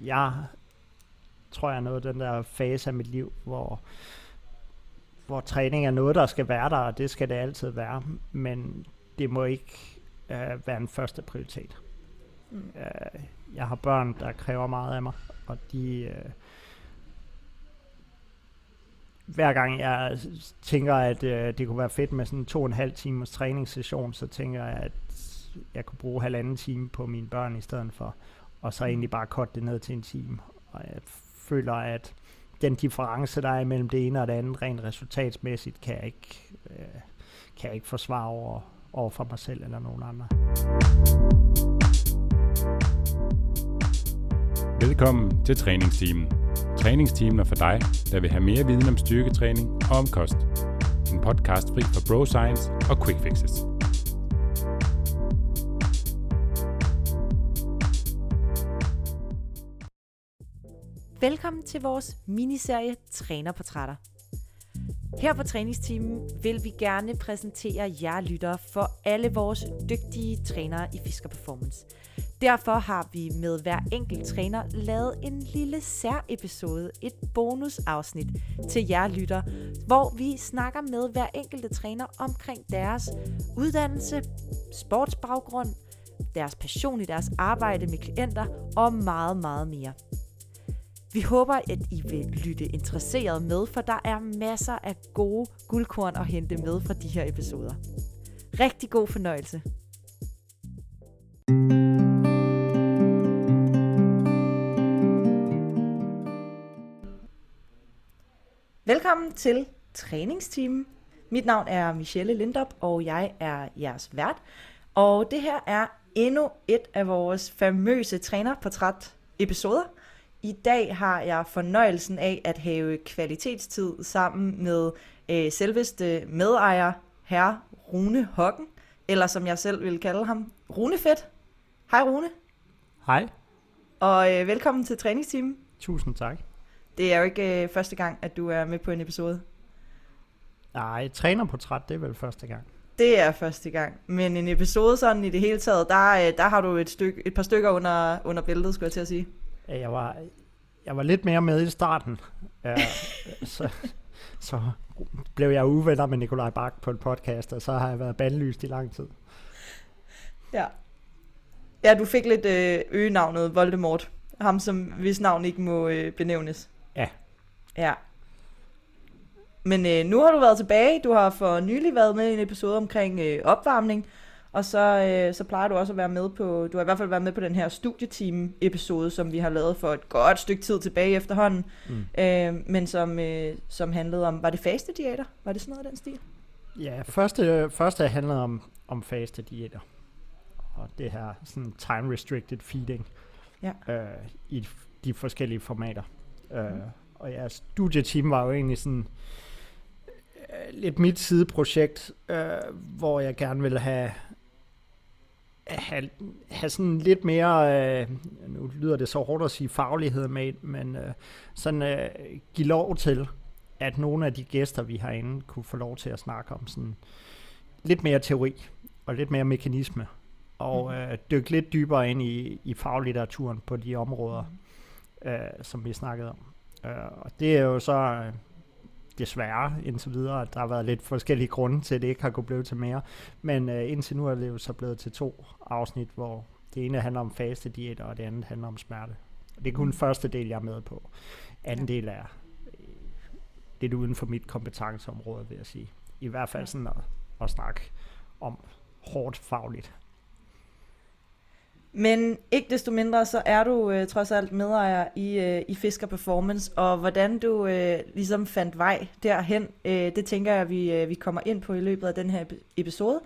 jeg tror, jeg er noget den der fase af mit liv, hvor, hvor træning er noget, der skal være der, og det skal det altid være, men det må ikke øh, være en første prioritet. Mm. Øh, jeg har børn, der kræver meget af mig, og de... Øh, hver gang jeg tænker, at øh, det kunne være fedt med sådan en to og en halv timers træningssession, så tænker jeg, at jeg kunne bruge halvanden time på mine børn i stedet for, og så egentlig bare korte det ned til en time. Og jeg føler, at den difference, der er mellem det ene og det andet, rent resultatsmæssigt, kan jeg ikke, øh, kan jeg ikke forsvare over, over for mig selv eller nogen andre. Velkommen til træningsteamen. Træningsteamen er for dig, der vil have mere viden om styrketræning og om kost. En podcast fri for bro science og quick fixes. Velkommen til vores miniserie Trænerportrætter. Her på træningsteamen vil vi gerne præsentere jer lyttere for alle vores dygtige trænere i Fisker Performance. Derfor har vi med hver enkelt træner lavet en lille særepisode, et bonusafsnit til jer lytter, hvor vi snakker med hver enkelte træner omkring deres uddannelse, sportsbaggrund, deres passion i deres arbejde med klienter og meget, meget mere. Vi håber, at I vil lytte interesseret med, for der er masser af gode guldkorn at hente med fra de her episoder. Rigtig god fornøjelse. Velkommen til træningsteamen. Mit navn er Michelle Lindop, og jeg er jeres vært. Og det her er endnu et af vores famøse trænerportræt episoder – i dag har jeg fornøjelsen af at have kvalitetstid sammen med øh, selveste medejer, herre Rune Hokken, eller som jeg selv vil kalde ham, Runefedt. Hej Rune. Hej. Og øh, velkommen til træningsteamen. Tusind tak. Det er jo ikke øh, første gang, at du er med på en episode. Nej, trænerportræt, det er vel første gang. Det er første gang. Men en episode sådan i det hele taget, der, øh, der har du et, stykke, et par stykker under, under bæltet, skulle jeg til at sige. Jeg var, jeg var lidt mere med i starten. Ja, så, så blev jeg uvenner med Nikolaj Bak på en podcast, og så har jeg været bandlyst i lang tid. Ja. Ja, du fik lidt øh, øgenavnet Voldemort. Ham, som hvis navn ikke må øh, benævnes. Ja. Ja. Men øh, nu har du været tilbage. Du har for nylig været med i en episode omkring øh, opvarmning. Og så, øh, så plejer du også at være med på, du har i hvert fald været med på den her studieteam episode, som vi har lavet for et godt stykke tid tilbage efterhånden, mm. øh, men som, øh, som handlede om, var det faste diæter? Var det sådan noget af den stil? Ja, første, første handlede om, om faste diæter, og det her sådan time restricted feeding ja. øh, i de forskellige formater. Mm. Øh, og ja, studieteam var jo egentlig sådan øh, lidt mit sideprojekt, øh, hvor jeg gerne ville have have, have sådan lidt mere, øh, nu lyder det så hårdt at sige faglighed med, men øh, sådan øh, give lov til, at nogle af de gæster, vi har inde, kunne få lov til at snakke om sådan lidt mere teori og lidt mere mekanisme, og mm. øh, dykke lidt dybere ind i, i faglitteraturen på de områder, øh, som vi snakkede om. Øh, og det er jo så øh, desværre indtil videre, at der har været lidt forskellige grunde til, at det ikke har kunnet blive til mere. Men øh, indtil nu er det jo så blevet til to afsnit, hvor det ene handler om faste diæter, og det andet handler om smerte. Det er kun den første del, jeg er med på. Anden del er øh, lidt uden for mit kompetenceområde, vil jeg sige. I hvert fald sådan at, at snakke om hårdt fagligt. Men ikke desto mindre, så er du øh, trods alt medejer i, øh, i Fisker Performance, og hvordan du øh, ligesom fandt vej derhen, øh, det tænker jeg, vi, øh, vi kommer ind på i løbet af den her episode.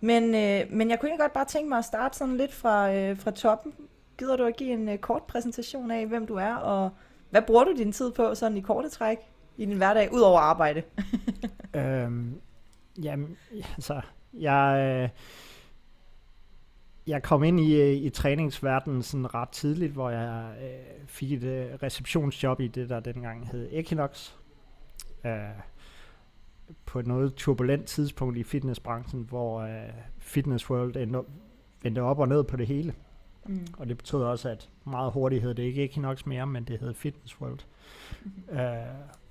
Men, øh, men jeg kunne egentlig godt bare tænke mig at starte sådan lidt fra, øh, fra toppen. Gider du at give en øh, kort præsentation af, hvem du er, og hvad bruger du din tid på sådan i korte træk i din hverdag, ud over arbejde? øhm, jamen, altså, jeg... Øh jeg kom ind i, i træningsverdenen sådan ret tidligt, hvor jeg øh, fik et øh, receptionsjob i det, der dengang hed Equinox. Øh, på et noget turbulent tidspunkt i fitnessbranchen, hvor øh, Fitness World endte, endte op og ned på det hele. Mm. Og det betød også, at meget hurtigt hed det ikke Equinox mere, men det hed Fitness World. Mm. Øh,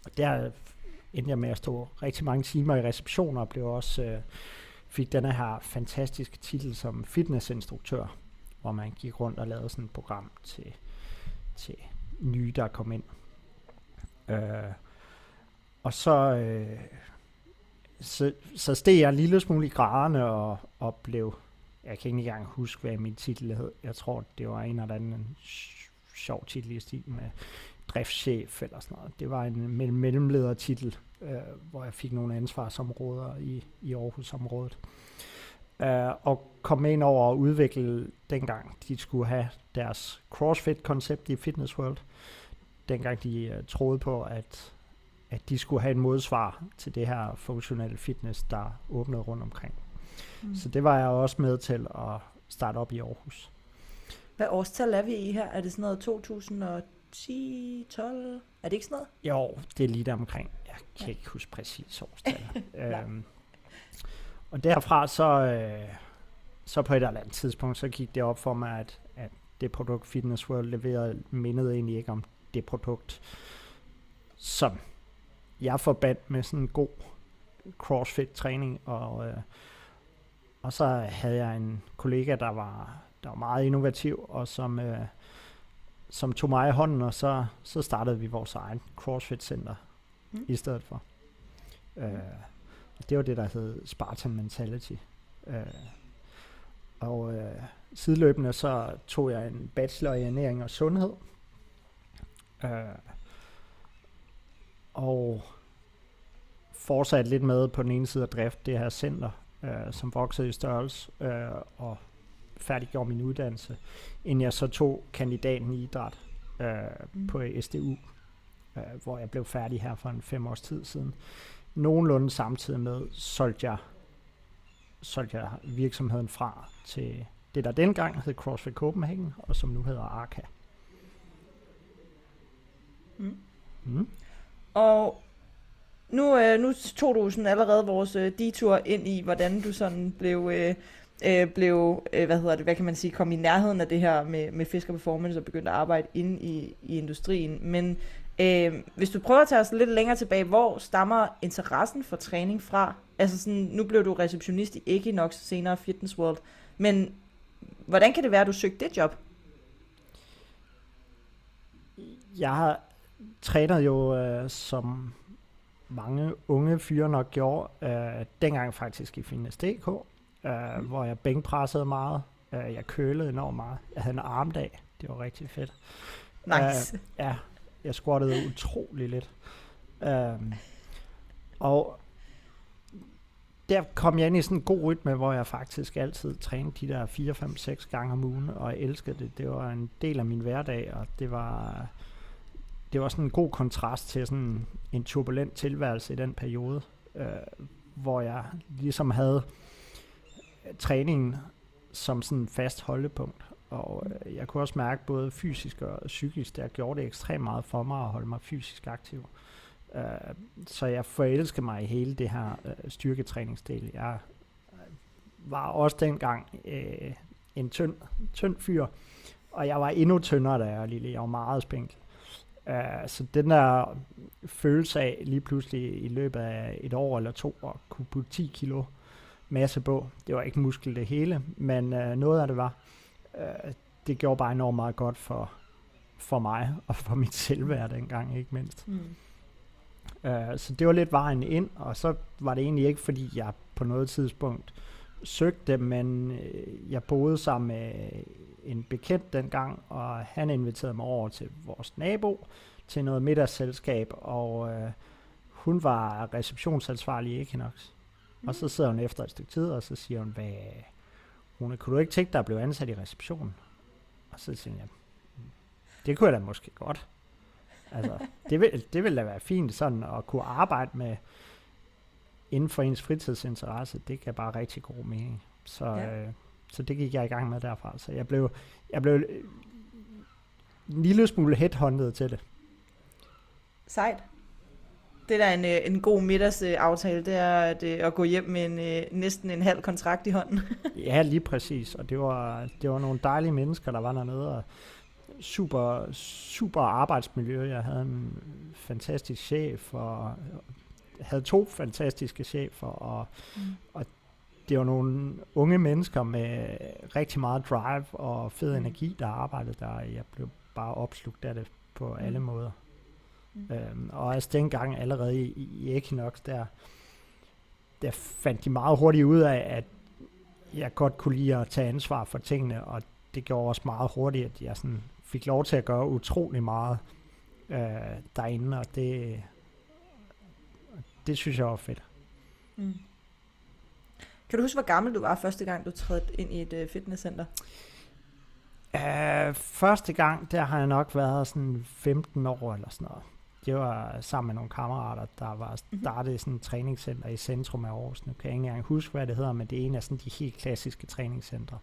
og der endte jeg med at stå rigtig mange timer i receptioner, og blev også, øh, fik denne her fantastiske titel som fitnessinstruktør, hvor man gik rundt og lavede sådan et program til, til nye, der kom ind. Øh, og så, øh, så, så steg jeg en lille smule i graderne og, og blev, jeg kan ikke engang huske, hvad min titel hed. Jeg tror, det var en eller anden sjov titel i stil med driftschef eller sådan noget. Det var en mellemledertitel, øh, hvor jeg fik nogle ansvarsområder i, i Aarhusområdet. Øh, og kom ind over at udvikle dengang, de skulle have deres CrossFit-koncept i Fitness World. Dengang de uh, troede på, at, at de skulle have en modsvar til det her funktionelle fitness, der åbnede rundt omkring. Mm. Så det var jeg også med til at starte op i Aarhus. Hvad årstal er vi i her? Er det sådan noget 2010, 12? Er det ikke sådan noget? Jo, det er lige der omkring. Jeg kan ja. ikke huske præcis årstal. øhm, og derfra så, øh, så på et eller andet tidspunkt, så gik det op for mig, at, at det produkt Fitness World leverede, mindede egentlig ikke om det produkt, som jeg forbandt med sådan en god CrossFit-træning, og, øh, og så havde jeg en kollega, der var, der var meget innovativ, og som, øh, som tog mig i hånden, og så, så startede vi vores egen CrossFit-center mm. i stedet for. Øh, det var det, der hed Spartan Mentality. Øh, og øh, sideløbende så tog jeg en bachelor i ernæring og sundhed. Øh, og fortsatte lidt med på den ene side at drifte det her center, øh, som voksede i størrelse, øh, og færdiggjorde min uddannelse, inden jeg så tog kandidaten i idræt øh, mm. på SDU, øh, hvor jeg blev færdig her for en fem års tid siden. Nogenlunde samtidig med solgte jeg, solgte jeg virksomheden fra til det, der dengang hed CrossFit Copenhagen, og som nu hedder Arca. Mm. Mm. Og nu, øh, nu tog du sådan allerede vores øh, detur ind i, hvordan du sådan blev, øh, øh, blev øh, hvad hedder det, hvad kan man sige, kom i nærheden af det her med, med Fisker Performance og begyndte at arbejde inde i, i industrien. Men øh, hvis du prøver at tage os lidt længere tilbage, hvor stammer interessen for træning fra? Altså sådan, nu blev du receptionist i Equinox, senere Fitness World, men hvordan kan det være, at du søgte det job? Jeg har trænet jo øh, som mange unge fyre nok gjorde, øh, dengang faktisk i Fitness.dk, øh, mm. hvor jeg bænkpressede meget. Øh, jeg kølede enormt meget. Jeg havde en armdag. Det var rigtig fedt. Nice. Øh, ja, jeg squattede utrolig lidt. Øh, og der kom jeg ind i sådan en god rytme, hvor jeg faktisk altid trænede de der 4, 5, 6 gange om ugen, og jeg elskede det. Det var en del af min hverdag, og det var, det var sådan en god kontrast til sådan en turbulent tilværelse i den periode, øh, hvor jeg ligesom havde træningen som sådan en fast holdepunkt. Og øh, jeg kunne også mærke både fysisk og psykisk, der gjorde det ekstremt meget for mig at holde mig fysisk aktiv. Øh, så jeg forelskede mig i hele det her øh, styrketræningsdel. Jeg øh, var også dengang øh, en tynd, tynd fyr, og jeg var endnu tyndere, da jeg var lille. Jeg var meget spænkel. Uh, øh, så den der følelse af lige pludselig i løbet af et år eller to at kunne putte 10 kilo masse på, det var ikke muskel det hele, men uh, noget af det var, uh, det gjorde bare enormt meget godt for, for mig og for mit selvværd dengang, ikke mindst. Mm. Uh, så det var lidt vejen ind, og så var det egentlig ikke, fordi jeg på noget tidspunkt søgte, men uh, jeg boede sammen med en bekendt dengang, og han inviterede mig over til vores nabo til noget middagsselskab, og uh, hun var receptionsansvarlig i Equinox. Mm. Og så sidder hun efter et stykke tid, og så siger hun, hvad, Rune, kunne du ikke tænke dig at blive ansat i receptionen? Og så siger jeg, det kunne jeg da måske godt. Altså, det vil, det vil da være fint sådan at kunne arbejde med inden for ens fritidsinteresse. Det kan bare rigtig god mening. Så, ja. øh, så det gik jeg i gang med derfra. Så jeg blev, jeg blev en lille smule headhunted til det. Sejt. Det der er en, øh, en god middagsaftale, det er at, øh, at gå hjem med en, øh, næsten en halv kontrakt i hånden. ja, lige præcis. Og det var, det var nogle dejlige mennesker, der var dernede, og super, super arbejdsmiljø. Jeg havde en fantastisk chef, og havde to fantastiske chefer, og, mm. og det var nogle unge mennesker med rigtig meget drive og fed mm. energi, der arbejdede der. Jeg blev bare opslugt af det på mm. alle måder. Mm. Øhm, og altså dengang allerede i, i Equinox, der, der fandt de meget hurtigt ud af, at jeg godt kunne lide at tage ansvar for tingene, og det gjorde også meget hurtigt, at jeg sådan fik lov til at gøre utrolig meget øh, derinde, og det, det synes jeg var fedt. Mm. Kan du huske, hvor gammel du var første gang, du trådte ind i et uh, fitnesscenter? Uh, første gang, der har jeg nok været sådan 15 år eller sådan noget. Det var sammen med nogle kammerater, der var mhm. startet sådan et træningscenter i centrum af Aarhus. Nu kan jeg ikke engang huske, hvad det hedder, men det er en af sådan de helt klassiske træningscentre.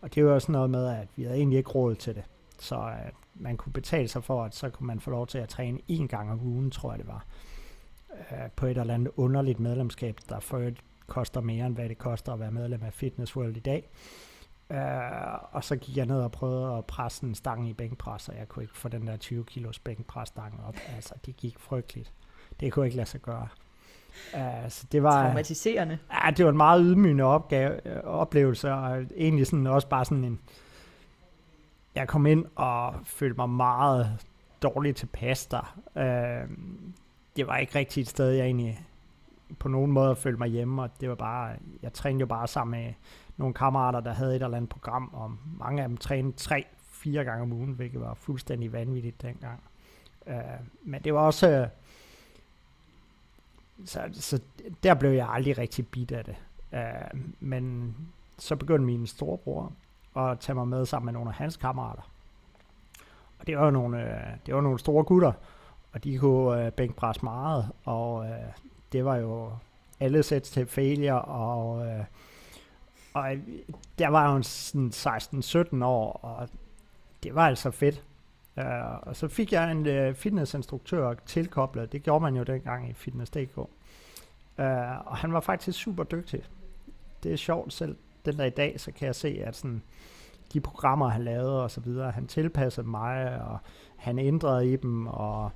Og det var sådan noget med, at vi havde egentlig ikke råd til det. Så uh, man kunne betale sig for, at så kunne man få lov til at træne en gang om ugen, tror jeg det var. Uh, på et eller andet underligt medlemskab, der for koster mere, end hvad det koster at være medlem af Fitness World i dag. Uh, og så gik jeg ned og prøvede at presse en stang i bænkpres, og jeg kunne ikke få den der 20 kilos bænkpresstang op. Altså, det gik frygteligt. Det kunne jeg ikke lade sig gøre. Uh, så det var, Traumatiserende. Ja, det var en meget ydmygende opgave, uh, oplevelse, og egentlig sådan også bare sådan en... Jeg kom ind og følte mig meget dårligt tilpas der. Uh, det var ikke rigtigt et sted, jeg egentlig på nogen måde følte mig hjemme, og det var bare, jeg trænede jo bare sammen med nogle kammerater, der havde et eller andet program, og mange af dem trænede tre, fire gange om ugen, hvilket var fuldstændig vanvittigt dengang. Øh, men det var også, Øh, så, så der blev jeg aldrig rigtig bit af det. Øh, men så begyndte min storebror at tage mig med sammen med nogle af hans kammerater. Og det var nogle, øh, det var nogle store gutter, og de kunne øh, bænkpresse meget, og øh, det var jo alle sæt til failure, og, øh, og øh, der var hun sådan 16-17 år, og det var altså fedt. Uh, og så fik jeg en uh, fitnessinstruktør tilkoblet, det gjorde man jo dengang i Fitness.dk. Uh, og han var faktisk super dygtig. Det er sjovt selv den der i dag, så kan jeg se, at sådan, de programmer, han lavede og så videre, han tilpassede mig, og han ændrede i dem, og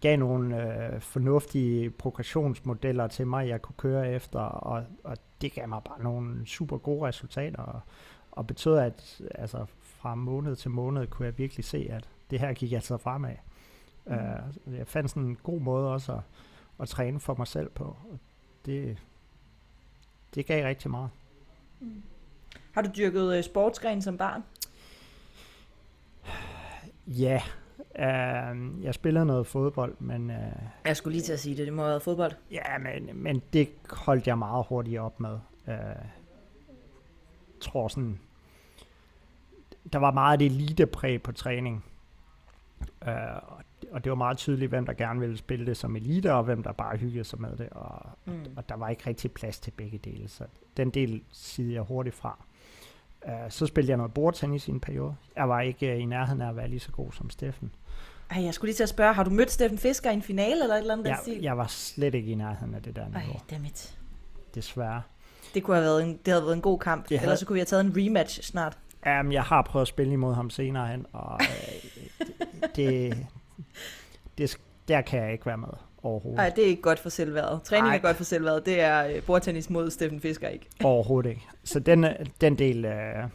gav nogle øh, fornuftige progressionsmodeller til mig, jeg kunne køre efter, og, og det gav mig bare nogle super gode resultater, og, og betød, at altså, fra måned til måned kunne jeg virkelig se, at det her gik altså fremad. Mm. Uh, jeg fandt sådan en god måde også at, at træne for mig selv på, og det, det gav rigtig meget. Mm. Har du dyrket øh, sportsgren som barn? Ja, Uh, jeg spillede noget fodbold, men... Uh, jeg skulle lige til at sige det, det må have været fodbold. Ja, men, men det holdt jeg meget hurtigt op med. Uh, tror sådan... Der var meget det elitepræg på træning. Uh, og det var meget tydeligt, hvem der gerne ville spille det som elite, og hvem der bare hyggede sig med det. Og, mm. og der var ikke rigtig plads til begge dele, så den del sidder jeg hurtigt fra. Uh, så spillede jeg noget bordtennis i en periode. Jeg var ikke uh, i nærheden af at være lige så god som Steffen. Ej, jeg skulle lige til at spørge, har du mødt Steffen Fisker i en finale eller et eller andet jeg, stil? Jeg var slet ikke i nærheden af det der niveau. Ej, dammit. Desværre. Det kunne have været en, det havde været en god kamp. Det Ellers så kunne vi have taget en rematch snart. Jamen, jeg har prøvet at spille imod ham senere hen, og øh, det, det, det, der kan jeg ikke være med overhovedet. Nej, det er ikke godt for selvværdet. Træning Ej. er godt for selvværdet. Det er uh, bordtennis mod Steffen Fisker ikke. overhovedet ikke. Så den, den del uh,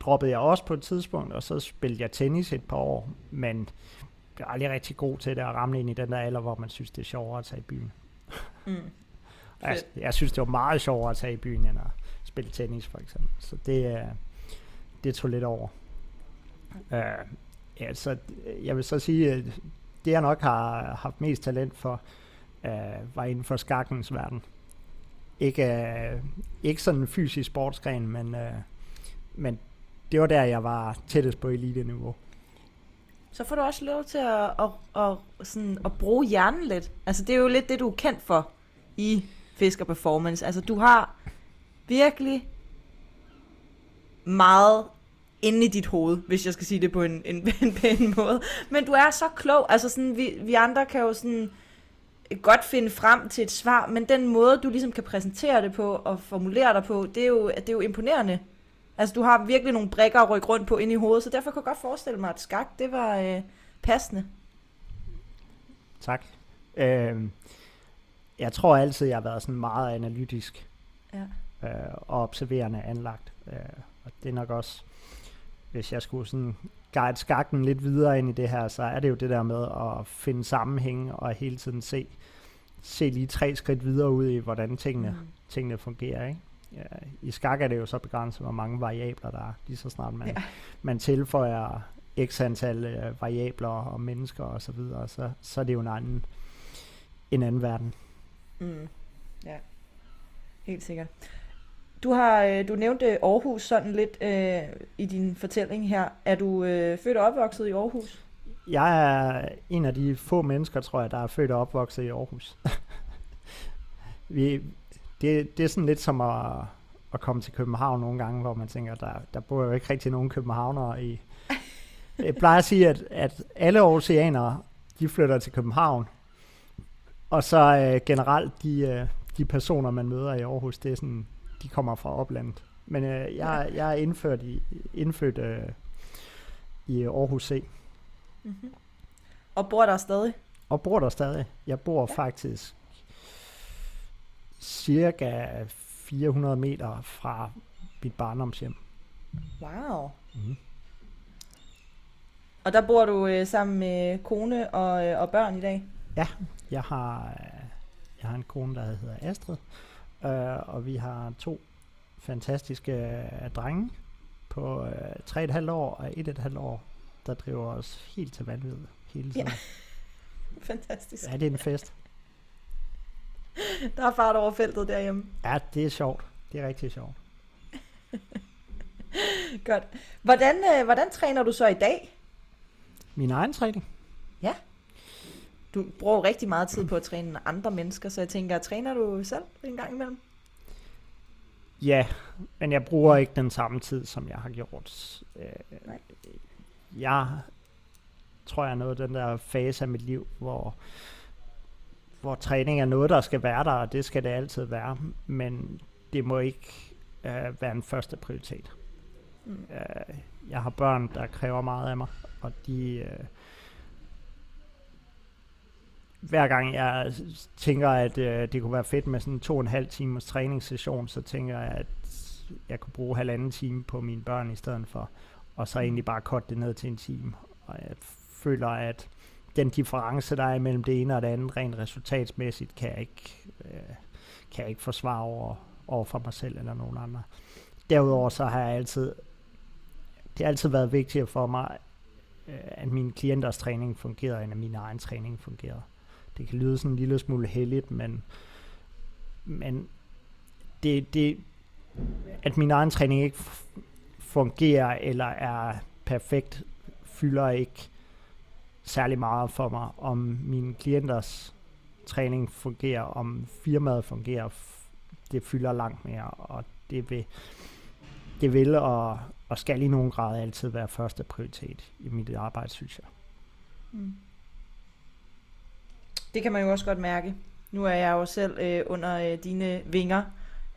droppede jeg også på et tidspunkt, og så spillede jeg tennis et par år, men jeg er aldrig rigtig god til det at ramme ind i den der alder, hvor man synes, det er sjovere at tage i byen. Mm. jeg, jeg synes, det var meget sjovere at tage i byen, end at spille tennis, for eksempel. Så det, det tog lidt over. Uh, ja, så jeg vil så sige, det jeg nok har haft mest talent for, øh, var inden for skakkens verden. Ikke, øh, ikke sådan en fysisk sportsgren, men, øh, men det var der, jeg var tættest på elite-niveau. Så får du også lov til at, at, at, sådan, at bruge hjernen lidt. Altså, det er jo lidt det, du er kendt for i Fisker Performance. Altså, du har virkelig meget inde i dit hoved, hvis jeg skal sige det på en, en, en pæn måde. Men du er så klog. Altså, sådan, vi, vi andre kan jo sådan godt finde frem til et svar, men den måde, du ligesom kan præsentere det på og formulere dig på, det er jo, det er jo imponerende. Altså, du har virkelig nogle brækker at rykke rundt på ind i hovedet, så derfor kan jeg godt forestille mig, at skak, det var øh, passende. Tak. Øh, jeg tror altid, jeg har været sådan meget analytisk ja. øh, og observerende anlagt. Øh, og det er nok også, hvis jeg skulle sådan guide skakken lidt videre ind i det her, så er det jo det der med at finde sammenhæng og hele tiden se, se lige tre skridt videre ud i, hvordan tingene, mm. tingene fungerer. Ikke? Ja, I skak er det jo så begrænset, hvor mange variabler der er, lige så snart man, ja. man tilføjer x antal øh, variabler og mennesker og så videre, så, så er det jo en anden, en anden verden. Mm. Ja, helt sikkert. Du har øh, du nævnte Aarhus sådan lidt øh, i din fortælling her. Er du øh, født og opvokset i Aarhus? Jeg er en af de få mennesker, tror jeg, der er født og opvokset i Aarhus. Vi, det, det er sådan lidt som at, at komme til København nogle gange, hvor man tænker, der, der bor jo ikke rigtig nogen københavnere i... Jeg plejer at sige, at, at alle oceanere, de flytter til København, og så øh, generelt de, øh, de personer, man møder i Aarhus, det er sådan, de kommer fra oplandet. Men øh, jeg, jeg er indført i, indfødt øh, i Aarhus C. Mm-hmm. Og bor der stadig? Og bor der stadig. Jeg bor ja. faktisk cirka 400 meter fra mit barndomshjem. Wow. Mm. Og der bor du øh, sammen med kone og, øh, og børn i dag? Ja, jeg har, øh, jeg har en kone, der hedder Astrid, øh, og vi har to fantastiske øh, drenge på øh, 3,5 år og 1,5 år, der driver os helt til vanvid hele tiden. Ja. Fantastisk. Ja, det er en fest. Der er fart over feltet derhjemme. Ja, det er sjovt. Det er rigtig sjovt. Godt. Hvordan, øh, hvordan træner du så i dag? Min egen træning? Ja. Du bruger rigtig meget tid på at træne andre mennesker, så jeg tænker, træner du selv en gang imellem? Ja, men jeg bruger ikke den samme tid, som jeg har gjort. Øh, jeg tror, jeg er nået den der fase af mit liv, hvor, hvor træning er noget, der skal være der, og det skal det altid være, men det må ikke øh, være en første prioritet. Mm. Øh, jeg har børn, der kræver meget af mig, og de... Øh, hver gang jeg tænker, at øh, det kunne være fedt med sådan to og en halv timers træningssession, så tænker jeg, at jeg kunne bruge halvanden time på mine børn i stedet for, og så egentlig bare korte det ned til en time. Og jeg føler, at den difference, der er mellem det ene og det andet, rent resultatsmæssigt, kan jeg ikke, øh, kan jeg ikke forsvare over, over for mig selv eller nogen andre. Derudover så har jeg altid, det har altid været vigtigt for mig, øh, at mine klienters træning fungerer, end at min egen træning fungerer. Det kan lyde sådan en lille smule heldigt, men, men det, det, at min egen træning ikke fungerer eller er perfekt, fylder ikke særlig meget for mig. Om mine klienters træning fungerer, om firmaet fungerer, det fylder langt mere, og det vil, det vil og, og skal i nogen grad altid være første prioritet i mit arbejde, synes jeg. Mm. Det kan man jo også godt mærke. Nu er jeg jo selv øh, under øh, dine vinger,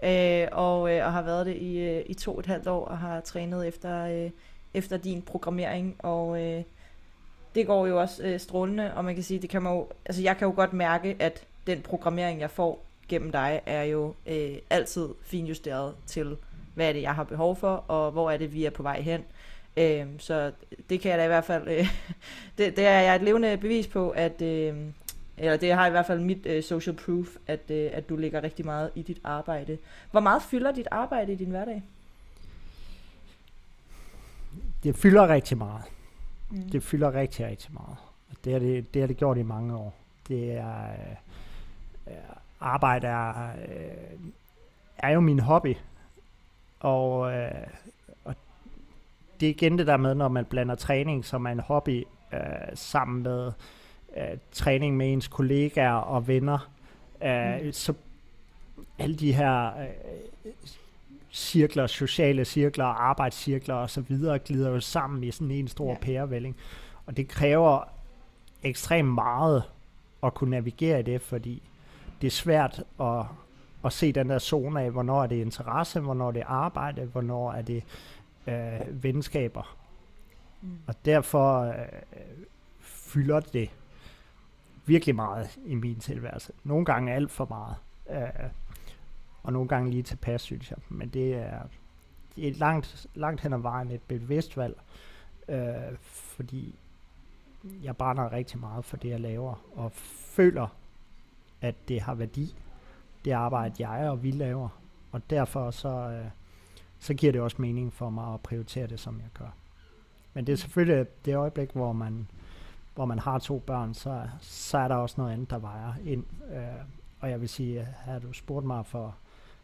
øh, og, øh, og har været det i, øh, i to og et halvt år, og har trænet efter, øh, efter din programmering, og øh, det går jo også øh, strålende, og man kan sige, det kan man jo, altså jeg kan jo godt mærke, at den programmering, jeg får gennem dig, er jo øh, altid finjusteret til, hvad er det, jeg har behov for, og hvor er det, vi er på vej hen. Øh, så det kan jeg da i hvert fald, øh, det, det er jeg et levende bevis på, at, øh, eller det har i hvert fald mit øh, social proof, at, øh, at du lægger rigtig meget i dit arbejde. Hvor meget fylder dit arbejde i din hverdag? Det fylder rigtig meget. Mm. Det fylder rigtig, rigtig meget. Det har det, det, har det gjort i mange år. Det er... Øh, arbejde er, øh, er jo min hobby. Og, øh, og det er igen det der med, når man blander træning, som er en hobby, øh, sammen med øh, træning med ens kollegaer og venner, øh, mm. så alle de her øh, cirkler, sociale cirkler, arbejdscirkler og så videre, glider jo sammen i sådan en stor ja. pærevælling. Og det kræver ekstremt meget at kunne navigere i det, fordi det er svært at, at se den der zone af, hvornår er det interesse, hvornår er det arbejde, hvornår er det øh, venskaber. Mm. Og derfor øh, fylder det virkelig meget i min tilværelse. Nogle gange alt for meget. Øh, og nogle gange lige tilpas, synes jeg. Men det er, det er langt, langt hen ad vejen et bevidst valg, øh, fordi jeg brænder rigtig meget for det, jeg laver, og føler, at det har værdi, det arbejde, jeg og vi laver. Og derfor så, øh, så giver det også mening for mig at prioritere det, som jeg gør. Men det er selvfølgelig det øjeblik, hvor man, hvor man har to børn, så, så er der også noget andet, der vejer ind. Øh, og jeg vil sige, at du spurgt mig for,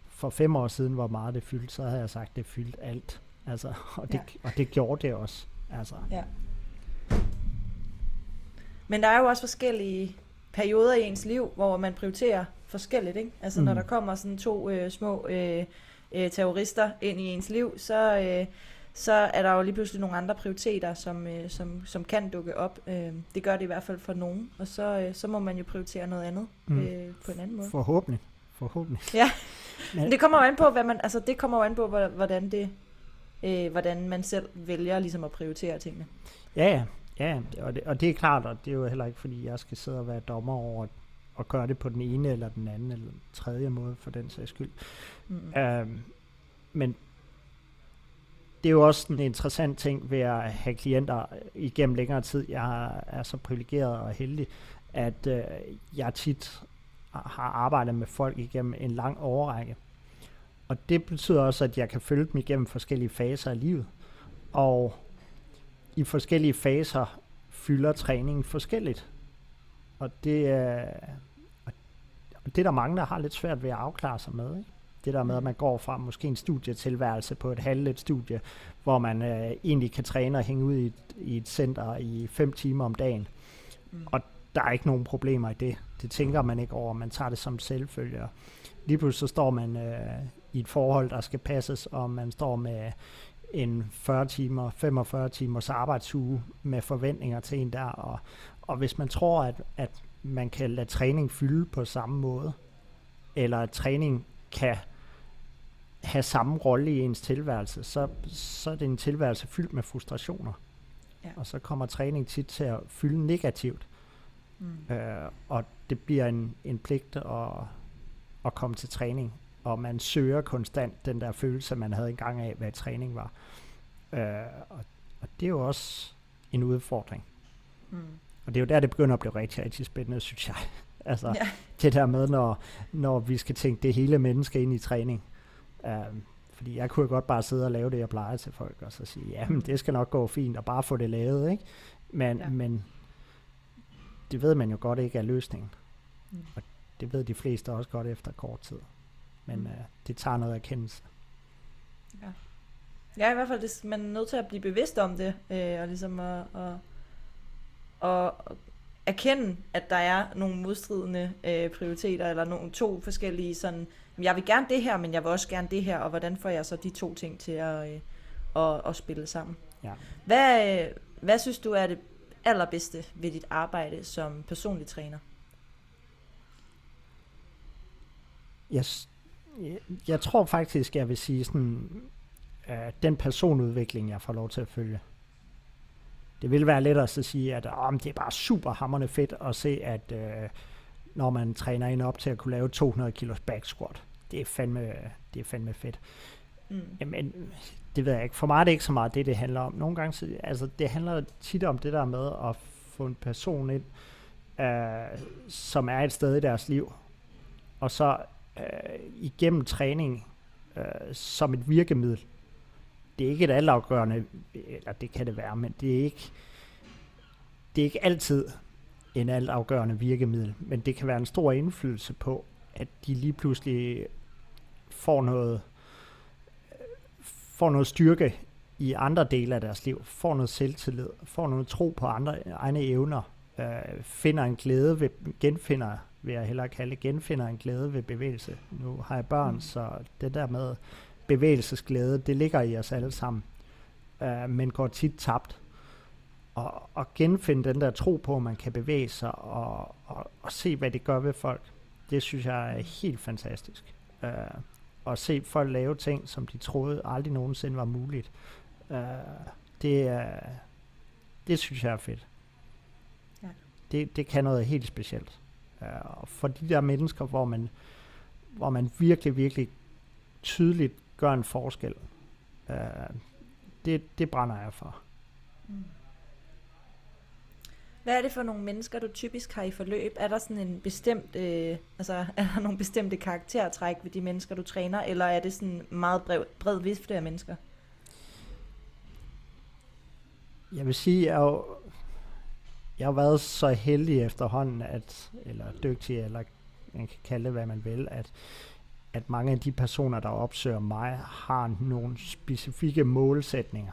for fem år siden, hvor meget det fyldte, så havde jeg sagt, at det fyldte alt. Altså, og, det, ja. og det gjorde det også. Altså. Ja. Men der er jo også forskellige perioder i ens liv, hvor man prioriterer forskelligt. Ikke? Altså mm. når der kommer sådan to øh, små øh, øh, terrorister ind i ens liv, så, øh, så er der jo lige pludselig nogle andre prioriteter, som, øh, som, som kan dukke op. Øh, det gør det i hvert fald for nogen, og så, øh, så må man jo prioritere noget andet mm. øh, på en anden måde. Forhåbentlig. Forhåbentlig. Ja, men det kommer jo an på, hvad man, altså det kommer jo an på, hvordan det, øh, hvordan man selv vælger ligesom at prioritere tingene. Ja, ja. Ja, og det, og det er klart, og det er jo heller ikke, fordi jeg skal sidde og være dommer over at gøre det på den ene eller den anden eller den tredje måde, for den sags skyld. Mm. Øhm, men det er jo også en interessant ting ved at have klienter igennem længere tid. Jeg er så privilegeret og heldig, at øh, jeg tit har arbejdet med folk igennem en lang overrække. Og det betyder også, at jeg kan følge dem igennem forskellige faser af livet. Og i forskellige faser fylder træningen forskelligt. Og det er, og det er der mange, der har lidt svært ved at afklare sig med. Ikke? Det der med, at man går fra måske en studietilværelse på et halvt studie, hvor man øh, egentlig kan træne og hænge ud i et, i et center i fem timer om dagen. Mm. Og der er ikke nogen problemer i det. Det tænker man ikke over, man tager det som selvfølge. Lige pludselig så står man øh, i et forhold, der skal passes, og man står med en 40 timer, 45 timers arbejdsuge med forventninger til en der, og, og hvis man tror, at, at man kan lade træning fylde på samme måde, eller at træning kan have samme rolle i ens tilværelse, så, så er det en tilværelse fyldt med frustrationer. Ja. Og så kommer træning tit til at fylde negativt. Mm. Øh, og det bliver en, en pligt at, at komme til træning og man søger konstant den der følelse, man havde engang af, hvad træning var. Øh, og, og det er jo også en udfordring. Mm. Og det er jo der, det begynder at blive rigtig, rigtig spændende, synes jeg. altså, ja. det der med, når, når vi skal tænke det hele menneske ind i træning. Uh, fordi jeg kunne jo godt bare sidde og lave det, jeg plejer til folk, og så sige, ja, men det skal nok gå fint, og bare få det lavet, ikke? Men, ja. men det ved man jo godt ikke er løsningen. Mm. Og det ved de fleste også godt efter kort tid. Men mm. øh, det tager noget erkendelse. Ja. Ja, i hvert fald, det, man er nødt til at blive bevidst om det, øh, og ligesom at, at, at, at erkende, at der er nogle modstridende øh, prioriteter, eller nogle to forskellige sådan, jeg vil gerne det her, men jeg vil også gerne det her, og hvordan får jeg så de to ting til at, øh, at, at spille sammen? Ja. Hvad, øh, hvad synes du er det allerbedste ved dit arbejde som personlig træner? Jeg, jeg, jeg tror faktisk, jeg vil sige sådan, uh, den personudvikling, jeg får lov til at følge. Det vil være lettere at sige, at oh, det er bare super hammerne fedt at se, at uh, når man træner ind op til at kunne lave 200 kilos back squat, det er fandme, det er fandme fedt. Mm. Jamen, det ved jeg ikke. For mig er det ikke så meget det, det handler om. Nogle gange, altså det handler tit om det der med at få en person ind, uh, som er et sted i deres liv, og så øh, igennem træning øh, som et virkemiddel. Det er ikke et altafgørende, eller det kan det være, men det er ikke, det er ikke altid en altafgørende virkemiddel, men det kan være en stor indflydelse på, at de lige pludselig får noget, får noget styrke i andre dele af deres liv, får noget selvtillid, får noget tro på andre egne evner, øh, finder en glæde ved, genfinder vil jeg hellere kalde, genfinder en glæde ved bevægelse. Nu har jeg børn, mm. så det der med bevægelsesglæde, det ligger i os alle sammen, uh, men går tit tabt. At, at genfinde den der tro på, at man kan bevæge sig og, og, og se, hvad det gør ved folk. Det synes jeg er helt fantastisk. Uh, at se folk lave ting, som de troede aldrig nogensinde var muligt. Uh, det, er, det synes jeg er fedt. Ja. Det, det kan noget helt specielt. Uh, og for de der mennesker, hvor man, hvor man virkelig, virkelig tydeligt gør en forskel, uh, det, det brænder jeg for. Mm. Hvad er det for nogle mennesker, du typisk har i forløb? Er der sådan en bestemt, øh, altså er der nogle bestemte karaktertræk ved de mennesker, du træner, eller er det sådan meget bred, bred vifte af mennesker? Jeg vil sige, at jeg, jeg har været så heldig efterhånden, at, eller dygtig, eller man kan kalde det, hvad man vil, at, at mange af de personer, der opsøger mig, har nogle specifikke målsætninger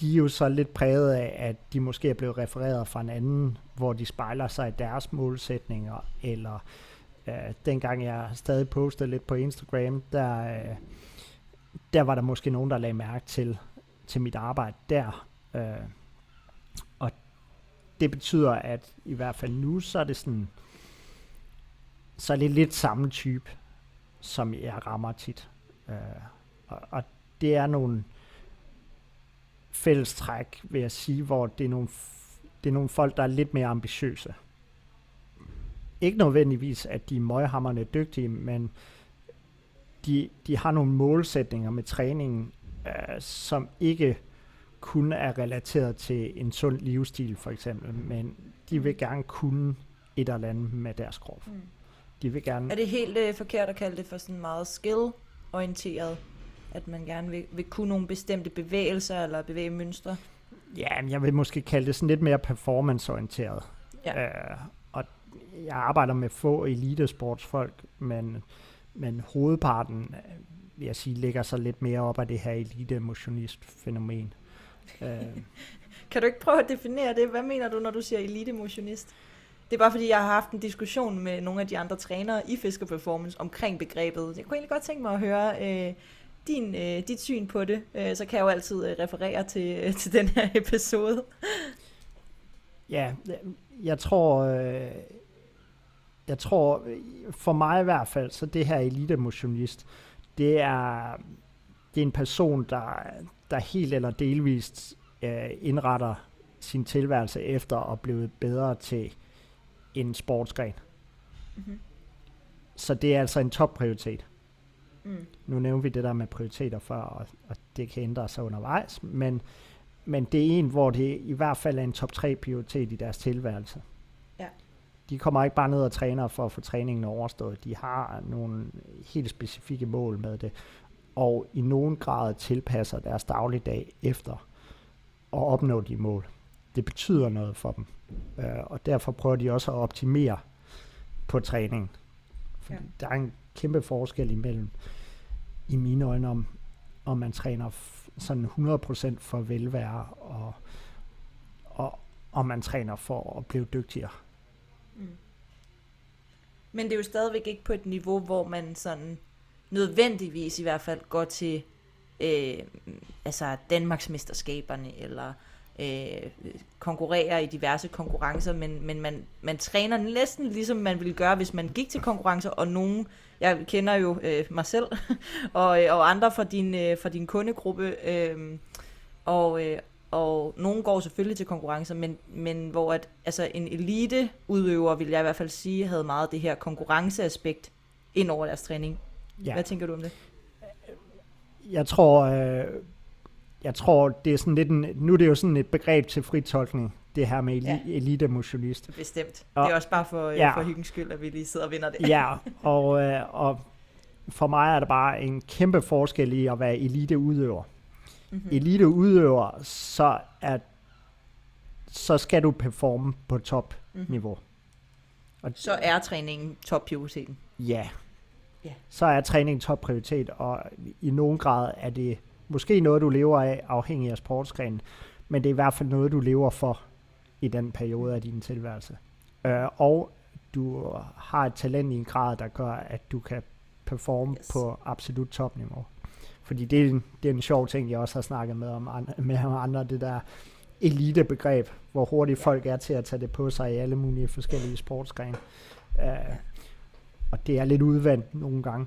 de er jo så lidt præget af, at de måske er blevet refereret fra en anden, hvor de spejler sig i deres målsætninger, eller øh, dengang jeg stadig postede lidt på Instagram, der, øh, der var der måske nogen, der lagde mærke til, til mit arbejde der. Øh, og det betyder, at i hvert fald nu, så er det sådan, så er det lidt samme type, som jeg rammer tit. Øh, og, og det er nogle, fællestræk, vil jeg sige, hvor det er nogle, det er nogle folk, der er lidt mere ambitiøse. Ikke nødvendigvis, at de er møghammerne dygtige, men de, de har nogle målsætninger med træningen, øh, som ikke kun er relateret til en sund livsstil, for eksempel, men de vil gerne kunne et eller andet med deres krop. Mm. De vil gerne... Er det helt øh, forkert at kalde det for sådan meget skill-orienteret? At man gerne vil, vil kunne nogle bestemte bevægelser eller bevæge mønstre? Ja, jeg vil måske kalde det sådan lidt mere performanceorienteret. Ja. Øh, og jeg arbejder med få elitesportsfolk, men, men hovedparten, øh, vil jeg sige, ligger så lidt mere op af det her elite-motionist-fænomen. øh. Kan du ikke prøve at definere det? Hvad mener du, når du siger elite-motionist? Det er bare fordi, jeg har haft en diskussion med nogle af de andre trænere i Fisker Performance omkring begrebet. Jeg kunne egentlig godt tænke mig at høre, øh, din, øh, dit syn på det, øh, så kan jeg jo altid øh, referere til, øh, til den her episode. ja, jeg tror, øh, jeg tror, for mig i hvert fald, så det her elite motionist, det er, det er en person, der, der helt eller delvist øh, indretter sin tilværelse efter at blive bedre til en sportsgren. Mm-hmm. Så det er altså en topprioritet. Mm. Nu nævner vi det der med prioriteter før, og, og det kan ændre sig undervejs, men, men det er en, hvor det i hvert fald er en top 3 prioritet i deres tilværelse. Ja. De kommer ikke bare ned og træner for at få træningen overstået. De har nogle helt specifikke mål med det, og i nogen grad tilpasser deres dagligdag efter at opnå de mål. Det betyder noget for dem, øh, og derfor prøver de også at optimere på træningen. Fordi ja. der er en kæmpe forskel imellem, i mine øjne, om, om man træner sådan 100% for velvære, og, og om man træner for at blive dygtigere. Mm. Men det er jo stadigvæk ikke på et niveau, hvor man sådan nødvendigvis i hvert fald går til øh, altså Danmarksmesterskaberne, eller øh, konkurrerer i diverse konkurrencer, men, men man, man træner næsten ligesom man ville gøre, hvis man gik til konkurrencer, og nogen, jeg kender jo øh, mig selv, og, og andre fra din, øh, fra din kundegruppe, øh, og, øh, og nogen går selvfølgelig til konkurrencer, men, men hvor at, altså en elite udøver, vil jeg i hvert fald sige, havde meget det her konkurrenceaspekt ind over deres træning. Ja. Hvad tænker du om det? Jeg tror, øh, jeg tror, det er sådan lidt en, nu er det jo sådan et begreb til fritolkning, det her med eli- ja. elite motionist. Bestemt. Og, det er også bare for, ja. for hyggens skyld, at vi lige sidder og vinder det. ja, og, øh, og for mig er der bare en kæmpe forskel i at være elite udøver. Mm-hmm. Elite udøver, så er så skal du performe på top mm-hmm. niveau. Og så er træningen top prioriteten. Ja. ja. Så er træningen top prioritet, og i nogen grad er det Måske noget, du lever af, afhængig af sportsgrenen, men det er i hvert fald noget, du lever for i den periode af din tilværelse. Øh, og du har et talent i en grad, der gør, at du kan performe yes. på absolut topniveau. Fordi det er, en, det er en sjov ting, jeg også har snakket med, om andre, med andre, det der, elitebegreb, hvor hurtigt folk er til at tage det på sig i alle mulige forskellige sportsgrene. Uh, og det er lidt udvandt nogle gange.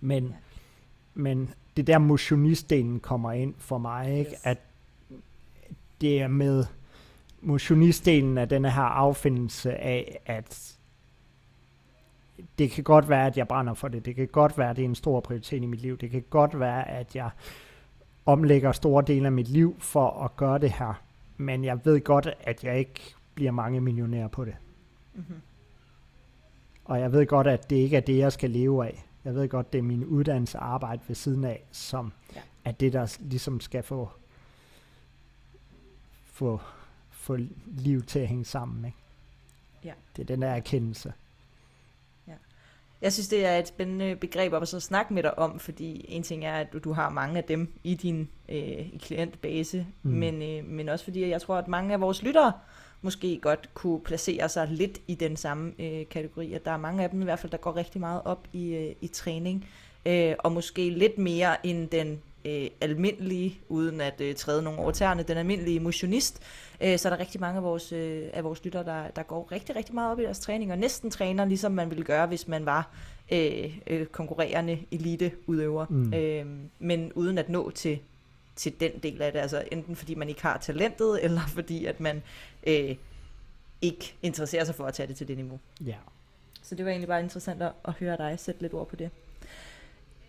Men, men det der motionistdelen kommer ind for mig, ikke? Yes. at det er med motionistdelen af denne her affindelse af, at det kan godt være, at jeg brænder for det. Det kan godt være, at det er en stor prioritet i mit liv. Det kan godt være, at jeg omlægger store dele af mit liv for at gøre det her. Men jeg ved godt, at jeg ikke bliver mange millionærer på det. Mm-hmm. Og jeg ved godt, at det ikke er det, jeg skal leve af. Jeg ved godt, det er min uddannelse arbejde ved siden af, som ja. er det, der ligesom skal få, få, få liv til at hænge sammen. Ikke? Ja. Det er den der erkendelse. Jeg synes, det er et spændende begreb at så snakke med dig om, fordi en ting er, at du, du har mange af dem i din øh, klientbase, mm. men, øh, men også fordi jeg tror, at mange af vores lyttere måske godt kunne placere sig lidt i den samme øh, kategori, at der er mange af dem i hvert fald, der går rigtig meget op i, øh, i træning, øh, og måske lidt mere end den øh, almindelige, uden at øh, træde nogle over tæerne, den almindelige motionist, øh, så er der rigtig mange af vores, øh, af vores lyttere, der, der går rigtig, rigtig meget op i deres træning, og næsten træner, ligesom man ville gøre, hvis man var øh, øh, konkurrerende eliteudøver, mm. øh, men uden at nå til, til den del af det, altså enten fordi man ikke har talentet, eller fordi at man øh, ikke interesserer sig for at tage det til det niveau. Ja. Så det var egentlig bare interessant at, at høre dig sætte lidt ord på det.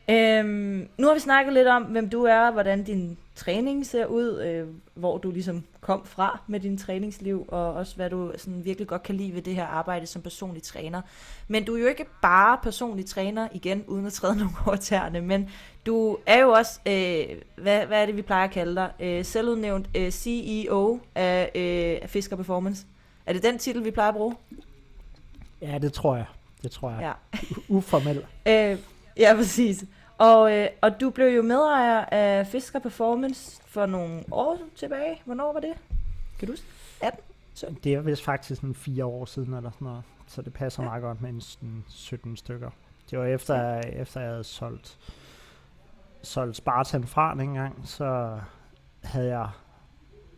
Øhm, nu har vi snakket lidt om, hvem du er, hvordan din træning ser ud, øh, hvor du ligesom kom fra med din træningsliv, og også hvad du sådan virkelig godt kan lide ved det her arbejde som personlig træner. Men du er jo ikke bare personlig træner, igen, uden at træde nogle over tæerne, men du er jo også, øh, hvad, hvad er det, vi plejer at kalde dig, øh, selvudnævnt øh, CEO af, øh, af Fisker Performance. Er det den titel, vi plejer at bruge? Ja, det tror jeg. Det tror jeg. Ja. Uformel. øh, Ja, præcis. Og, øh, og du blev jo medejer af Fisker Performance for nogle år tilbage. Hvornår var det? Kan du huske? 18? Så. Det er vist faktisk sådan fire år siden eller sådan noget. Så det passer ja. meget godt med en 17 stykker. Det var efter, ja. efter jeg havde solgt, solgt Spartan fra dengang, så havde jeg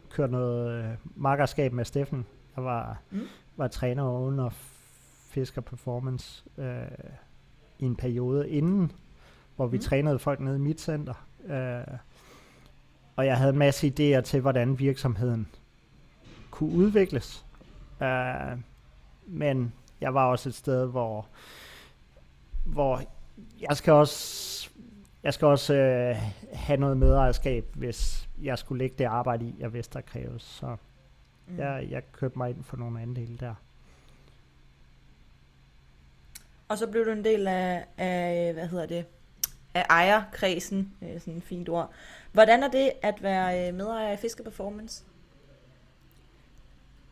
kørt noget øh, makkerskab med Steffen. Jeg var, mm. var træner under Fisker Performance. Øh, i en periode inden, hvor vi mm. trænede folk nede i mit center. Øh, og jeg havde en masse idéer til, hvordan virksomheden kunne udvikles. Øh, men jeg var også et sted, hvor, hvor jeg skal også, jeg skal også øh, have noget medejerskab, hvis jeg skulle lægge det arbejde i, jeg vidste, der kræves. Så mm. jeg, jeg købte mig ind for nogle andele der. Og så blev du en del af, af hvad hedder det, af ejerkredsen, øh, sådan et fint ord. Hvordan er det at være øh, medejer i Fiske Performance?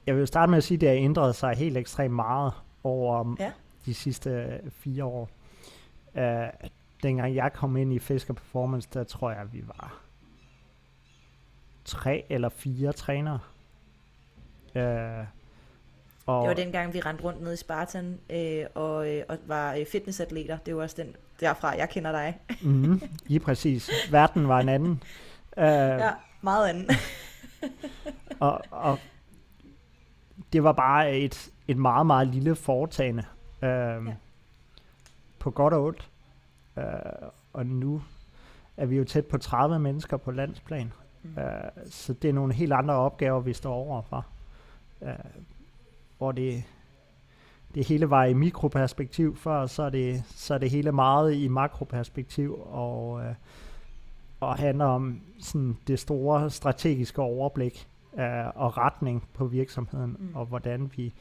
Jeg vil starte med at sige, at det har ændret sig helt ekstremt meget over ja. de sidste øh, fire år. Uh, dengang jeg kom ind i Fisker Performance, der tror jeg, vi var tre eller fire trænere. Uh, og det var dengang, vi rendte rundt nede i Spartan øh, og, øh, og var øh, fitnessatleter. Det var også den derfra, jeg kender dig. mm-hmm. Lige præcis. Verden var en anden. Uh, ja, meget anden. og, og det var bare et, et meget, meget lille foretagende. Uh, ja. På godt og ondt. Uh, og nu er vi jo tæt på 30 mennesker på landsplan. Mm. Uh, så det er nogle helt andre opgaver, vi står overfor. Uh, hvor det, det hele var i mikroperspektiv før, så er det, så er det hele meget i makroperspektiv, og, øh, og handler om sådan det store strategiske overblik øh, og retning på virksomheden, mm. og hvordan vi,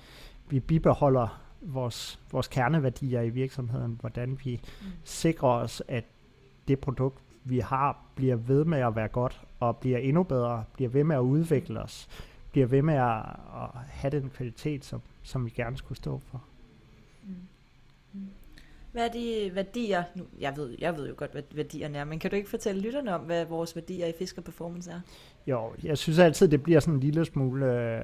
vi bibeholder vores, vores kerneværdier i virksomheden, hvordan vi mm. sikrer os, at det produkt, vi har, bliver ved med at være godt, og bliver endnu bedre, bliver ved med at udvikle os, bliver ved med at, at have den kvalitet, som, som vi gerne skulle stå for. Mm. Mm. Hvad er de værdier? Nu, jeg, ved, jeg ved jo godt, hvad værdierne er, men kan du ikke fortælle lytterne om, hvad vores værdier i Fisker Performance er? Jo, jeg synes altid, det bliver sådan en lille smule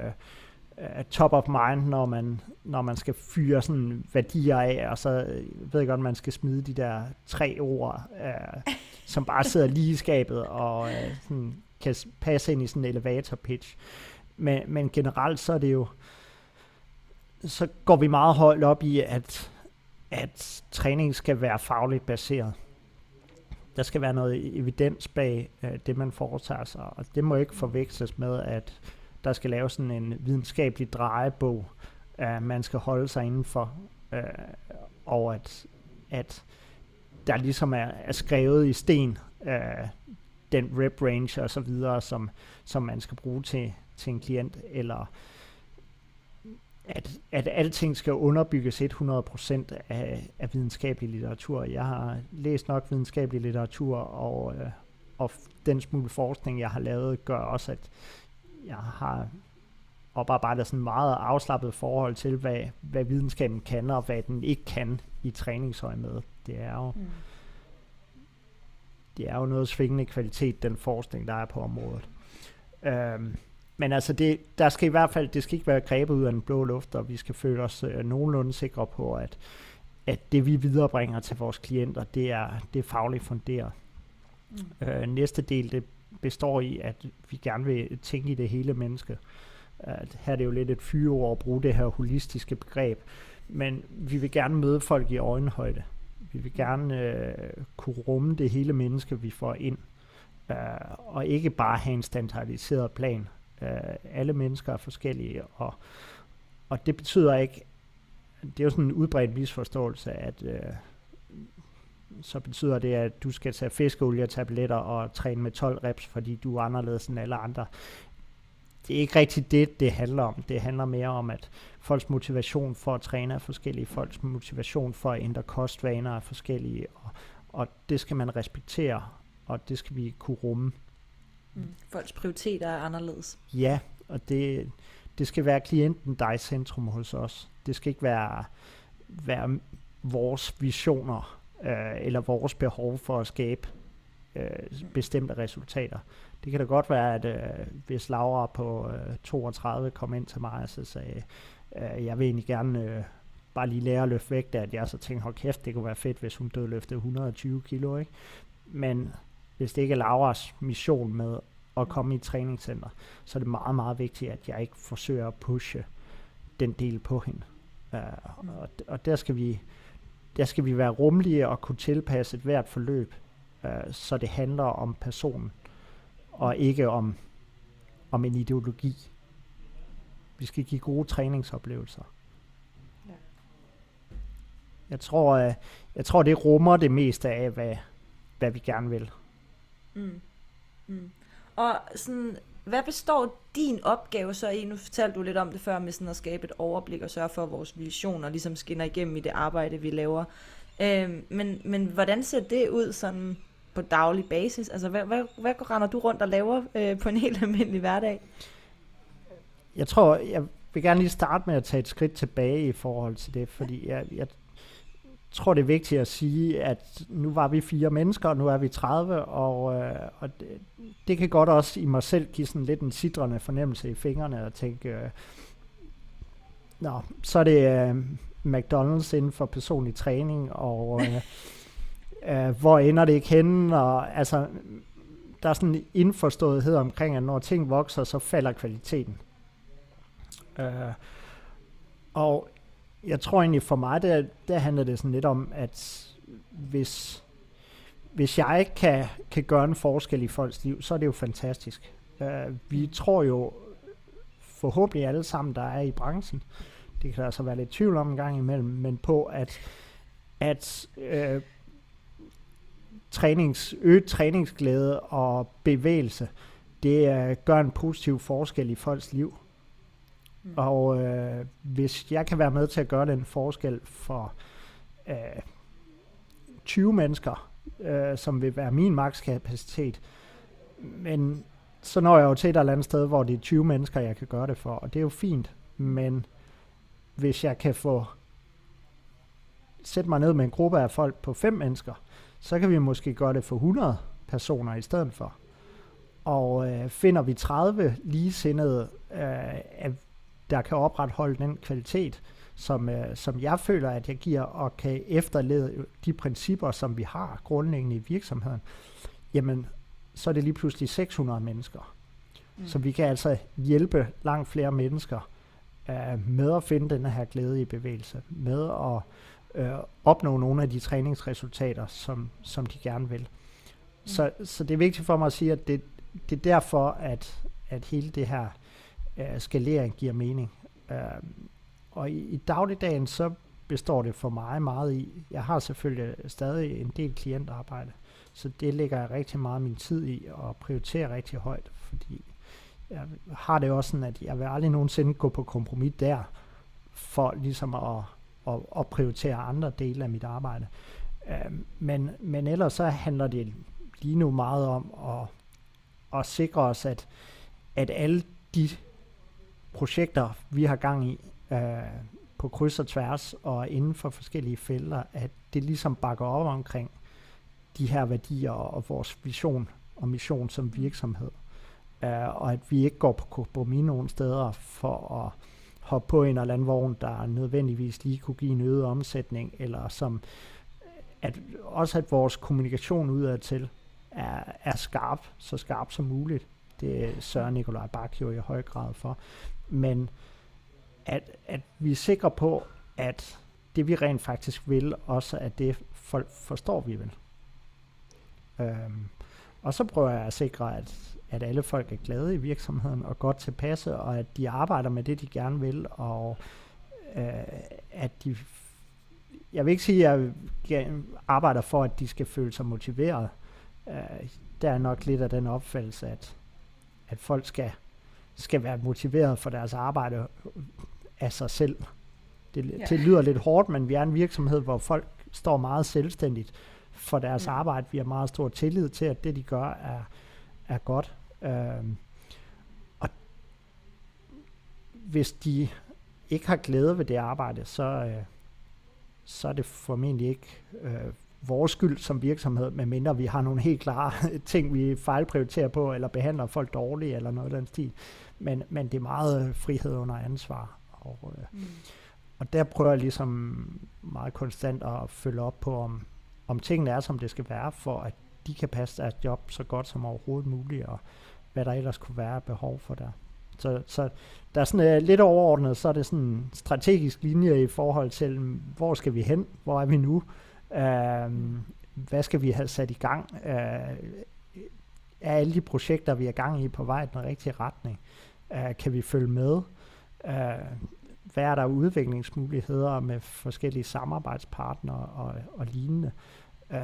uh, top of mind, når man, når man skal fyre sådan værdier af, og så ved jeg godt, man skal smide de der tre ord, uh, som bare sidder lige i skabet, og uh, sådan kan passe ind i sådan en elevator pitch. Men, men generelt så er det jo, så går vi meget højt op i, at, at træning skal være fagligt baseret. Der skal være noget evidens bag øh, det, man foretager sig, og det må ikke forveksles med, at der skal laves sådan en videnskabelig drejebog, at man skal holde sig indenfor, øh, og at, at der ligesom er, er skrevet i sten, øh, den rep range og så videre, som, som man skal bruge til, til en klient, eller at, at alting skal underbygges 100% af, af videnskabelig litteratur. Jeg har læst nok videnskabelig litteratur, og, øh, og den smule forskning, jeg har lavet, gør også, at jeg har oparbejdet sådan meget afslappet forhold til, hvad, hvad videnskaben kan, og hvad den ikke kan i træningsøje med. Det er jo, mm. det er jo noget svingende kvalitet, den forskning, der er på området. Øhm, men altså, det, der skal i hvert fald, det skal ikke være grebet ud af den blå luft, og vi skal føle os øh, nogenlunde sikre på, at, at det vi viderebringer til vores klienter, det er, det er fagligt funderet. Mm. Øh, næste del, det består i, at vi gerne vil tænke i det hele menneske. At her er det jo lidt et fyreord at bruge det her holistiske begreb, men vi vil gerne møde folk i øjenhøjde. Vi vil gerne øh, kunne rumme det hele menneske, vi får ind, øh, og ikke bare have en standardiseret plan, Øh, alle mennesker er forskellige, og, og det betyder ikke, det er jo sådan en udbredt misforståelse, at øh, så betyder det, at du skal tage fiskeolie og tabletter og træne med 12 reps, fordi du er anderledes end alle andre. Det er ikke rigtigt det, det handler om. Det handler mere om, at folks motivation for at træne er forskellige, folks motivation for at ændre kostvaner er forskellige, og, og det skal man respektere, og det skal vi kunne rumme. Mm. Folks prioriteter er anderledes. Ja, og det, det skal være klienten, der er i centrum hos os. Det skal ikke være, være vores visioner øh, eller vores behov for at skabe øh, bestemte resultater. Det kan da godt være, at øh, hvis Laura på øh, 32 kom ind til mig og så sagde, øh, jeg vil egentlig gerne øh, bare lige lære at løfte vægt, at jeg så tænkte, hold kæft, det kunne være fedt, hvis hun døde løfte 120 kilo, ikke? Men hvis det ikke er Lauras mission med at komme i et træningscenter, så er det meget, meget vigtigt, at jeg ikke forsøger at pushe den del på hende. Uh, og, og der skal vi der skal vi være rummelige og kunne tilpasse et hvert forløb, uh, så det handler om personen, og ikke om, om en ideologi. Vi skal give gode træningsoplevelser. Ja. Jeg tror, uh, jeg tror, det rummer det meste af, hvad, hvad vi gerne vil. Mm. Mm. Og sådan, hvad består din opgave så i? Nu fortalte du lidt om det før med sådan at skabe et overblik og sørge for, at vores visioner ligesom skinner igennem i det arbejde, vi laver. Øh, men, men hvordan ser det ud sådan på daglig basis? Altså, hvad, hvad, hvad render du rundt og laver øh, på en helt almindelig hverdag? Jeg tror, jeg vil gerne lige starte med at tage et skridt tilbage i forhold til det, fordi jeg, jeg tror, det er vigtigt at sige, at nu var vi fire mennesker, og nu er vi 30, og, øh, og det, det kan godt også i mig selv give sådan lidt en sidrende fornemmelse i fingrene, og tænke, øh, nå, så er det øh, McDonald's inden for personlig træning, og øh, øh, hvor ender det ikke henne, og altså, der er sådan en indforståethed omkring, at når ting vokser, så falder kvaliteten. Øh, og jeg tror egentlig for mig, der, der handler det sådan lidt om, at hvis, hvis jeg kan, kan gøre en forskel i folks liv, så er det jo fantastisk. Uh, vi tror jo forhåbentlig alle sammen, der er i branchen, det kan der altså være lidt tvivl om en gang imellem, men på at, at uh, trænings, øget træningsglæde og bevægelse, det uh, gør en positiv forskel i folks liv. Mm. Og øh, hvis jeg kan være med til at gøre den forskel for øh, 20 mennesker, øh, som vil være min makskapacitet, men så når jeg jo til et eller andet sted, hvor det er 20 mennesker, jeg kan gøre det for, og det er jo fint, men hvis jeg kan få sætte mig ned med en gruppe af folk på fem mennesker, så kan vi måske gøre det for 100 personer i stedet for. Og øh, finder vi 30 ligesindede øh, der kan opretholde den kvalitet, som, øh, som jeg føler, at jeg giver, og kan efterlede de principper, som vi har grundlæggende i virksomheden, jamen, så er det lige pludselig 600 mennesker. Mm. Så vi kan altså hjælpe langt flere mennesker uh, med at finde den her glæde i bevægelse, med at uh, opnå nogle af de træningsresultater, som, som de gerne vil. Mm. Så, så det er vigtigt for mig at sige, at det, det er derfor, at, at hele det her uh, skalering giver mening. Uh, og i, i dagligdagen, så består det for mig meget i, jeg har selvfølgelig stadig en del klientarbejde, så det lægger jeg rigtig meget min tid i og prioriterer rigtig højt, fordi jeg har det også sådan, at jeg vil aldrig nogensinde gå på kompromis der, for ligesom at, at, at prioritere andre dele af mit arbejde. Øh, men, men ellers så handler det lige nu meget om at, at sikre os, at, at alle de projekter, vi har gang i, uh, på kryds og tværs og inden for forskellige felter, at det ligesom bakker op omkring de her værdier og vores vision og mission som virksomhed. Uh, og at vi ikke går på kompromis nogen steder for at hoppe på en eller anden vogn, der nødvendigvis lige kunne give en øget omsætning, eller som at også at vores kommunikation udadtil er, er skarp, så skarp som muligt. Det sørger Nikolaj Bak jo i høj grad for. Men at, at vi er sikre på, at det vi rent faktisk vil, også er det folk forstår, vi vil. Øhm, og så prøver jeg at sikre, at, at alle folk er glade i virksomheden og godt tilpasse, og at de arbejder med det, de gerne vil, og øh, at de... Jeg vil ikke sige, at jeg arbejder for, at de skal føle sig motiveret. Øh, der er nok lidt af den opfattelse, at, at folk skal, skal være motiveret for deres arbejde af sig selv. Det, ja. det lyder lidt hårdt, men vi er en virksomhed, hvor folk står meget selvstændigt for deres mm. arbejde. Vi har meget stor tillid til, at det, de gør, er, er godt. Øhm, og hvis de ikke har glæde ved det arbejde, så, øh, så er det formentlig ikke øh, vores skyld som virksomhed, medmindre vi har nogle helt klare ting, vi fejlprioriterer på, eller behandler folk dårligt, eller noget af den stil. Men, men det er meget frihed under ansvar. Og, øh, mm. og der prøver jeg ligesom meget konstant at følge op på, om, om tingene er, som det skal være, for at de kan passe deres job så godt som overhovedet muligt, og hvad der ellers kunne være behov for der. Så, så der er sådan uh, lidt overordnet, så er det sådan en strategisk linje i forhold til, hvor skal vi hen, hvor er vi nu, uh, hvad skal vi have sat i gang, uh, er alle de projekter, vi er gang i på vej i den rigtige retning, uh, kan vi følge med, Uh, hvad er der udviklingsmuligheder med forskellige samarbejdspartnere og, og lignende. Uh,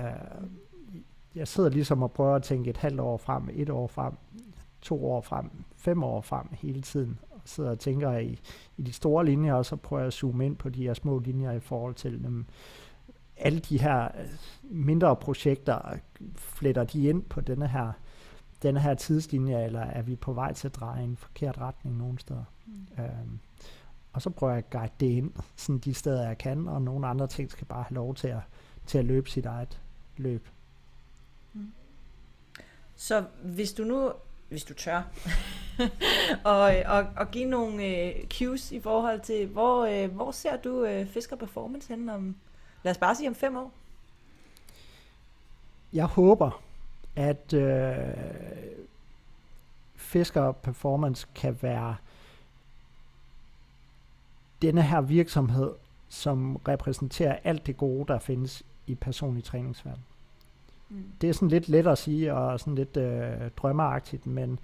jeg sidder ligesom og prøver at tænke et halvt år frem, et år frem, to år frem, fem år frem hele tiden. Og sidder og tænker i, i de store linjer, og så prøver jeg at zoome ind på de her små linjer i forhold til dem. Alle de her mindre projekter, fletter de ind på denne her, denne her tidslinje, eller er vi på vej til at dreje i en forkert retning nogen steder? Mm. Øhm, og så prøver jeg at guide det ind, sådan de steder jeg kan, og nogle andre ting skal bare have lov til at, til at løbe sit eget løb. Mm. Så hvis du nu, hvis du tør, og, og, og give nogle øh, cues i forhold til, hvor, øh, hvor ser du øh, Fisker Performance hen om, lad os bare sige om fem år? Jeg håber, at øh, Fisker Performance kan være denne her virksomhed, som repræsenterer alt det gode, der findes i personlig træningsverden. Mm. Det er sådan lidt let at sige, og sådan lidt øh, drømmeagtigt, men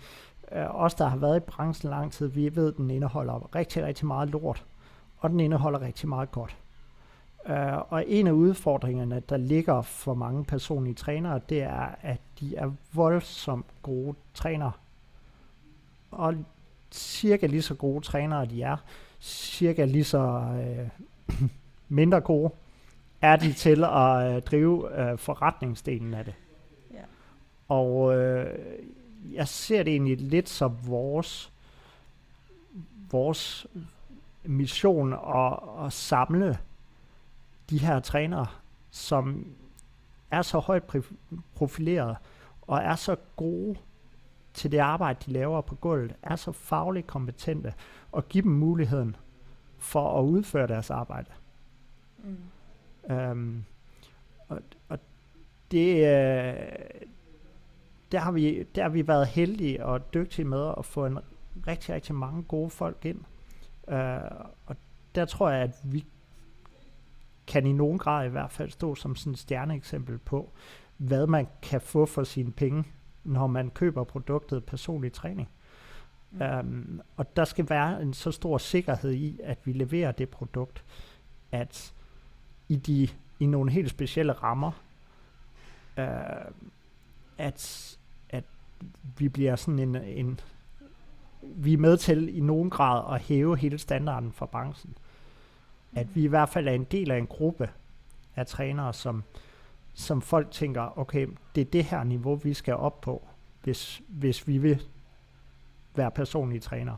øh, os, der har været i branchen lang tid, vi ved, at den indeholder rigtig, rigtig meget lort, og den indeholder rigtig meget godt. Uh, og en af udfordringerne, der ligger for mange personlige trænere, det er, at de er voldsomt gode trænere. Og cirka lige så gode trænere de er, cirka lige så uh, mindre gode er de til at uh, drive uh, forretningsdelen af det. Ja. Og uh, jeg ser det egentlig lidt som vores, vores mission at, at samle de her trænere, som er så højt profileret og er så gode til det arbejde, de laver på gulvet, er så fagligt kompetente, og give dem muligheden for at udføre deres arbejde. Mm. Um, og, og det, uh, der har, vi, der har vi været heldige og dygtige med at få en rigtig, rigtig mange gode folk ind. Uh, og der tror jeg, at vi kan i nogen grad i hvert fald stå som sådan et stjerneeksempel på, hvad man kan få for sine penge, når man køber produktet personlig træning. Mm. Um, og der skal være en så stor sikkerhed i, at vi leverer det produkt, at i de i nogle helt specielle rammer, uh, at, at vi bliver sådan en, en vi er med til i nogen grad at hæve hele standarden for branchen. At vi i hvert fald er en del af en gruppe af trænere, som, som folk tænker, okay, det er det her niveau, vi skal op på, hvis, hvis vi vil være personlige trænere.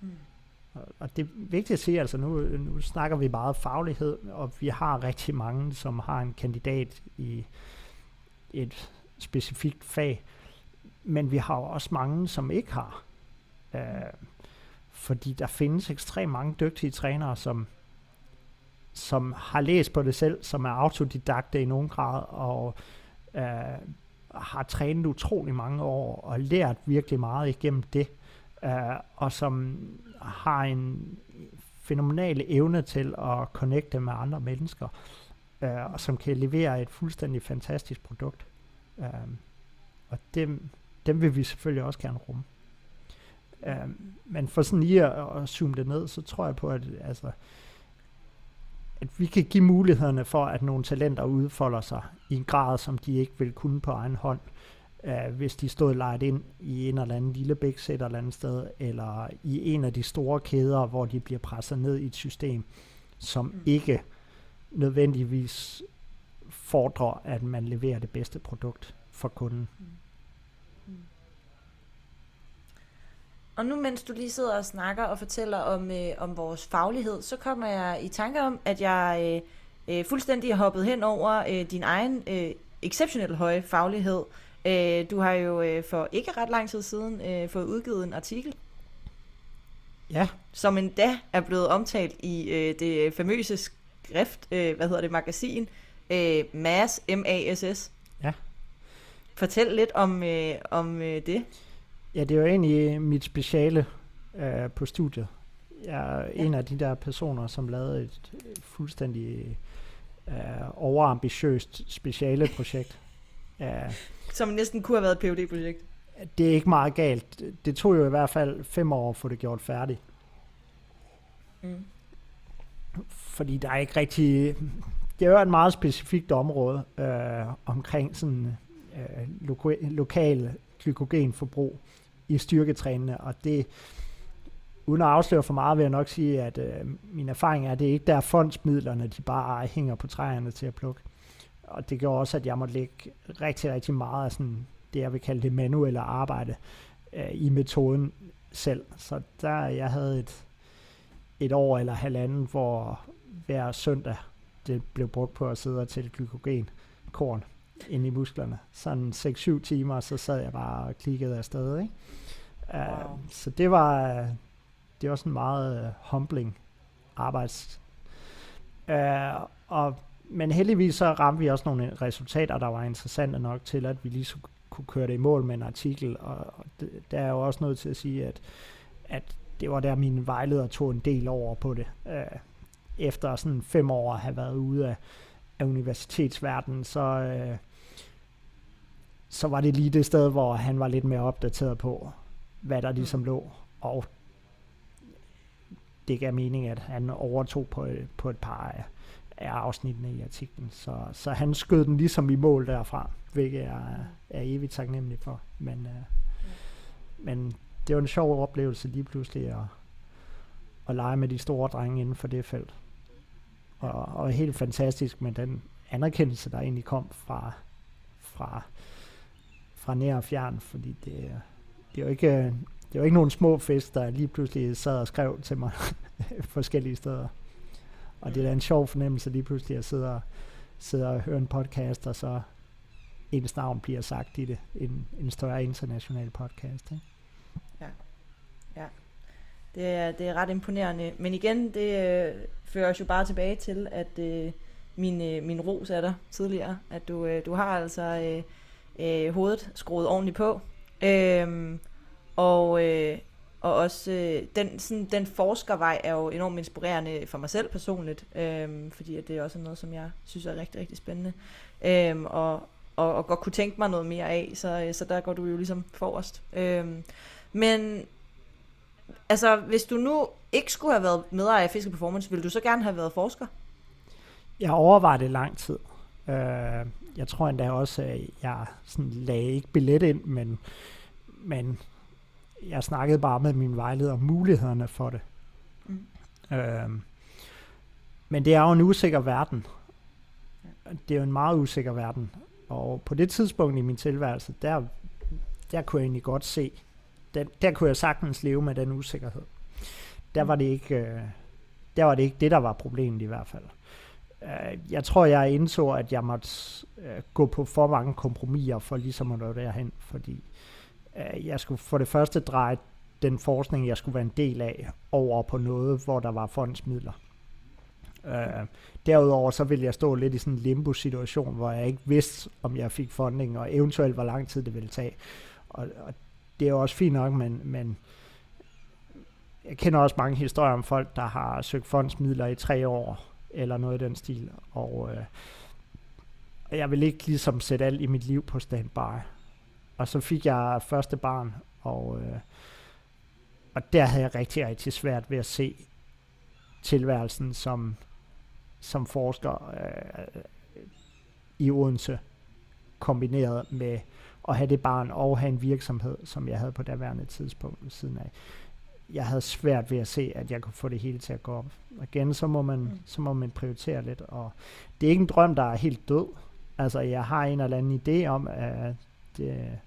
Mm. Og det er vigtigt at sige, altså nu, nu snakker vi meget faglighed, og vi har rigtig mange, som har en kandidat i et specifikt fag, men vi har også mange, som ikke har. Øh, fordi der findes ekstremt mange dygtige trænere, som, som har læst på det selv, som er autodidakte i nogen grad, og øh, har trænet utrolig mange år, og lært virkelig meget igennem det, øh, og som har en fenomenal evne til at connecte med andre mennesker, øh, og som kan levere et fuldstændig fantastisk produkt. Øh, og dem, dem vil vi selvfølgelig også gerne rumme. Øh, men for sådan lige at, at zoome det ned, så tror jeg på, at, altså, at vi kan give mulighederne for, at nogle talenter udfolder sig i en grad, som de ikke vil kunne på egen hånd, uh, hvis de stod lejet ind i en eller anden lille bæksæt eller andet sted, eller i en af de store kæder, hvor de bliver presset ned i et system, som mm. ikke nødvendigvis fordrer, at man leverer det bedste produkt for kunden. Mm. Og nu mens du lige sidder og snakker og fortæller om, øh, om vores faglighed, så kommer jeg i tanke om, at jeg øh, øh, fuldstændig har hoppet hen over øh, din egen øh, exceptionelt høje faglighed. Øh, du har jo øh, for ikke ret lang tid siden øh, fået udgivet en artikel. Ja. Som endda er blevet omtalt i øh, det famøse skrift, øh, hvad hedder det, magasin, øh, MAS, M-A-S-S. Ja. Fortæl lidt om, øh, om øh, det. Ja, det er jo egentlig mit speciale øh, på studiet. Jeg er ja. en af de der personer, som lavede et fuldstændig øh, overambitiøst speciale projekt. Uh, som næsten kunne have været et phd projekt Det er ikke meget galt. Det tog jo i hvert fald fem år at få det gjort færdigt. Mm. Fordi der er ikke rigtig... Det er jo et meget specifikt område øh, omkring sådan øh, loka- lokal glykogenforbrug i styrketrænene, og det, uden at afsløre for meget, vil jeg nok sige, at øh, min erfaring er, at det er ikke der fondsmidlerne, de bare hænger på træerne til at plukke. Og det gjorde også, at jeg måtte lægge rigtig, rigtig meget af sådan, det, jeg vil kalde det manuelle arbejde øh, i metoden selv. Så der, jeg havde et, et år eller halvanden, hvor hver søndag det blev brugt på at sidde og tælle glykogen, korn, ind i musklerne. Sådan 6-7 timer, så sad jeg bare og klikkede afsted. Ikke? Uh, wow. Så det var, det var sådan meget uh, humbling arbejds. Uh, og, men heldigvis så ramte vi også nogle resultater, der var interessante nok til, at vi lige så kunne køre det i mål med en artikel. Og, og det, der er jo også noget til at sige, at, at det var der, min vejleder tog en del over på det. Uh, efter sådan fem år at have været ude af, af universitetsverdenen, så, uh, så var det lige det sted, hvor han var lidt mere opdateret på, hvad der ligesom mm. lå. Og det gav mening, at han overtog på, på et par af, af afsnittene i artiklen. Så, så han skød den ligesom i mål derfra, hvilket jeg er, er evigt taknemmelig for. Men, ja. men det var en sjov oplevelse lige pludselig at, at lege med de store drenge inden for det felt. Og, og helt fantastisk med den anerkendelse, der egentlig kom fra, fra fra nær og fjern, fordi det, det er jo ikke, det er jo ikke nogen små fisk, der lige pludselig sad og skrev til mig forskellige steder. Og det er da en sjov fornemmelse lige pludselig at sidde og, sidde og høre en podcast, og så ens navn bliver sagt i det. En, en større international podcast. Ikke? Ja. ja. Det er, det er ret imponerende. Men igen, det øh, fører os jo bare tilbage til, at øh, min, øh, min ros er der tidligere. At du, øh, du har altså... Øh, øh, hovedet skruet ordentligt på. Øh, og, øh, og også øh, den, sådan, den forskervej er jo enormt inspirerende for mig selv personligt, øh, fordi at det er også noget, som jeg synes er rigtig, rigtig spændende. Øh, og, og, og godt kunne tænke mig noget mere af, så, øh, så der går du jo ligesom forrest. Øh, men altså, hvis du nu ikke skulle have været medejer af Fiske Performance, ville du så gerne have været forsker? Jeg overvejede det lang tid. Øh, jeg tror endda også, at jeg sådan lagde ikke billet ind, men, men jeg snakkede bare med min vejleder om mulighederne for det. Mm. Øh, men det er jo en usikker verden. Det er jo en meget usikker verden. Og på det tidspunkt i min tilværelse, der, der kunne jeg egentlig godt se, den, der kunne jeg sagtens leve med den usikkerhed. Der var det ikke, øh, der var det ikke det, der var problemet i hvert fald. Øh, jeg tror, jeg indså, at jeg måtte øh, gå på for mange kompromiser for ligesom at nå derhen, fordi øh, jeg skulle for det første dreje den forskning, jeg skulle være en del af, over på noget, hvor der var fondsmidler. Uh, derudover så ville jeg stå lidt i sådan en limbo-situation, hvor jeg ikke vidste, om jeg fik funding, og eventuelt hvor lang tid det ville tage. Og, og det er jo også fint nok, men, men jeg kender også mange historier om folk, der har søgt fondsmidler i tre år, eller noget i den stil, og øh, jeg vil ikke ligesom sætte alt i mit liv på standby. Og så fik jeg første barn, og, øh, og der havde jeg rigtig, rigtig svært ved at se tilværelsen som som forsker øh, i Odense, kombineret med at have det barn og have en virksomhed, som jeg havde på daværende tidspunkt siden af. Jeg havde svært ved at se, at jeg kunne få det hele til at gå op. Og igen, så må man, mm. så må man prioritere lidt. Og det er ikke en drøm, der er helt død. Altså, jeg har en eller anden idé om, at det,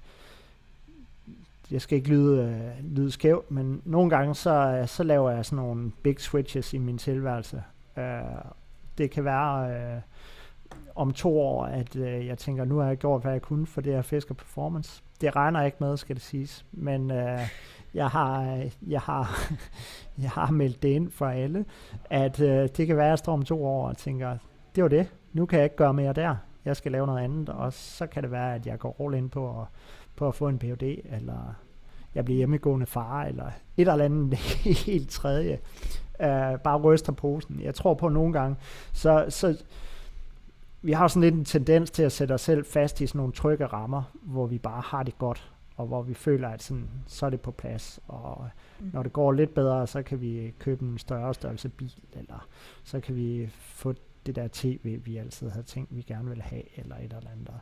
jeg skal ikke lyde, øh, lyde skævt, men nogle gange så, så laver jeg sådan nogle big switches i min tilværelse. Øh, det kan være øh, om to år, at øh, jeg tænker, nu har jeg gjort, hvad jeg kunne for det her Fisker Performance. Det regner jeg ikke med, skal det siges, men øh, jeg har, øh, jeg har, jeg har meldt det ind for alle, at øh, det kan være, at jeg står om to år og tænker, det var det, nu kan jeg ikke gøre mere der, jeg skal lave noget andet, og så kan det være, at jeg går all ind på at, på at få en PhD, eller jeg bliver hjemmegående far, eller et eller andet helt tredje Øh, bare ryster posen. Jeg tror på nogle gange, så, så vi har sådan lidt en tendens til at sætte os selv fast i sådan nogle trygge rammer, hvor vi bare har det godt, og hvor vi føler, at sådan, så er det på plads, og mm. når det går lidt bedre, så kan vi købe en større størrelse bil, eller så kan vi få det der tv, vi altid havde tænkt, vi gerne ville have, eller et eller andet.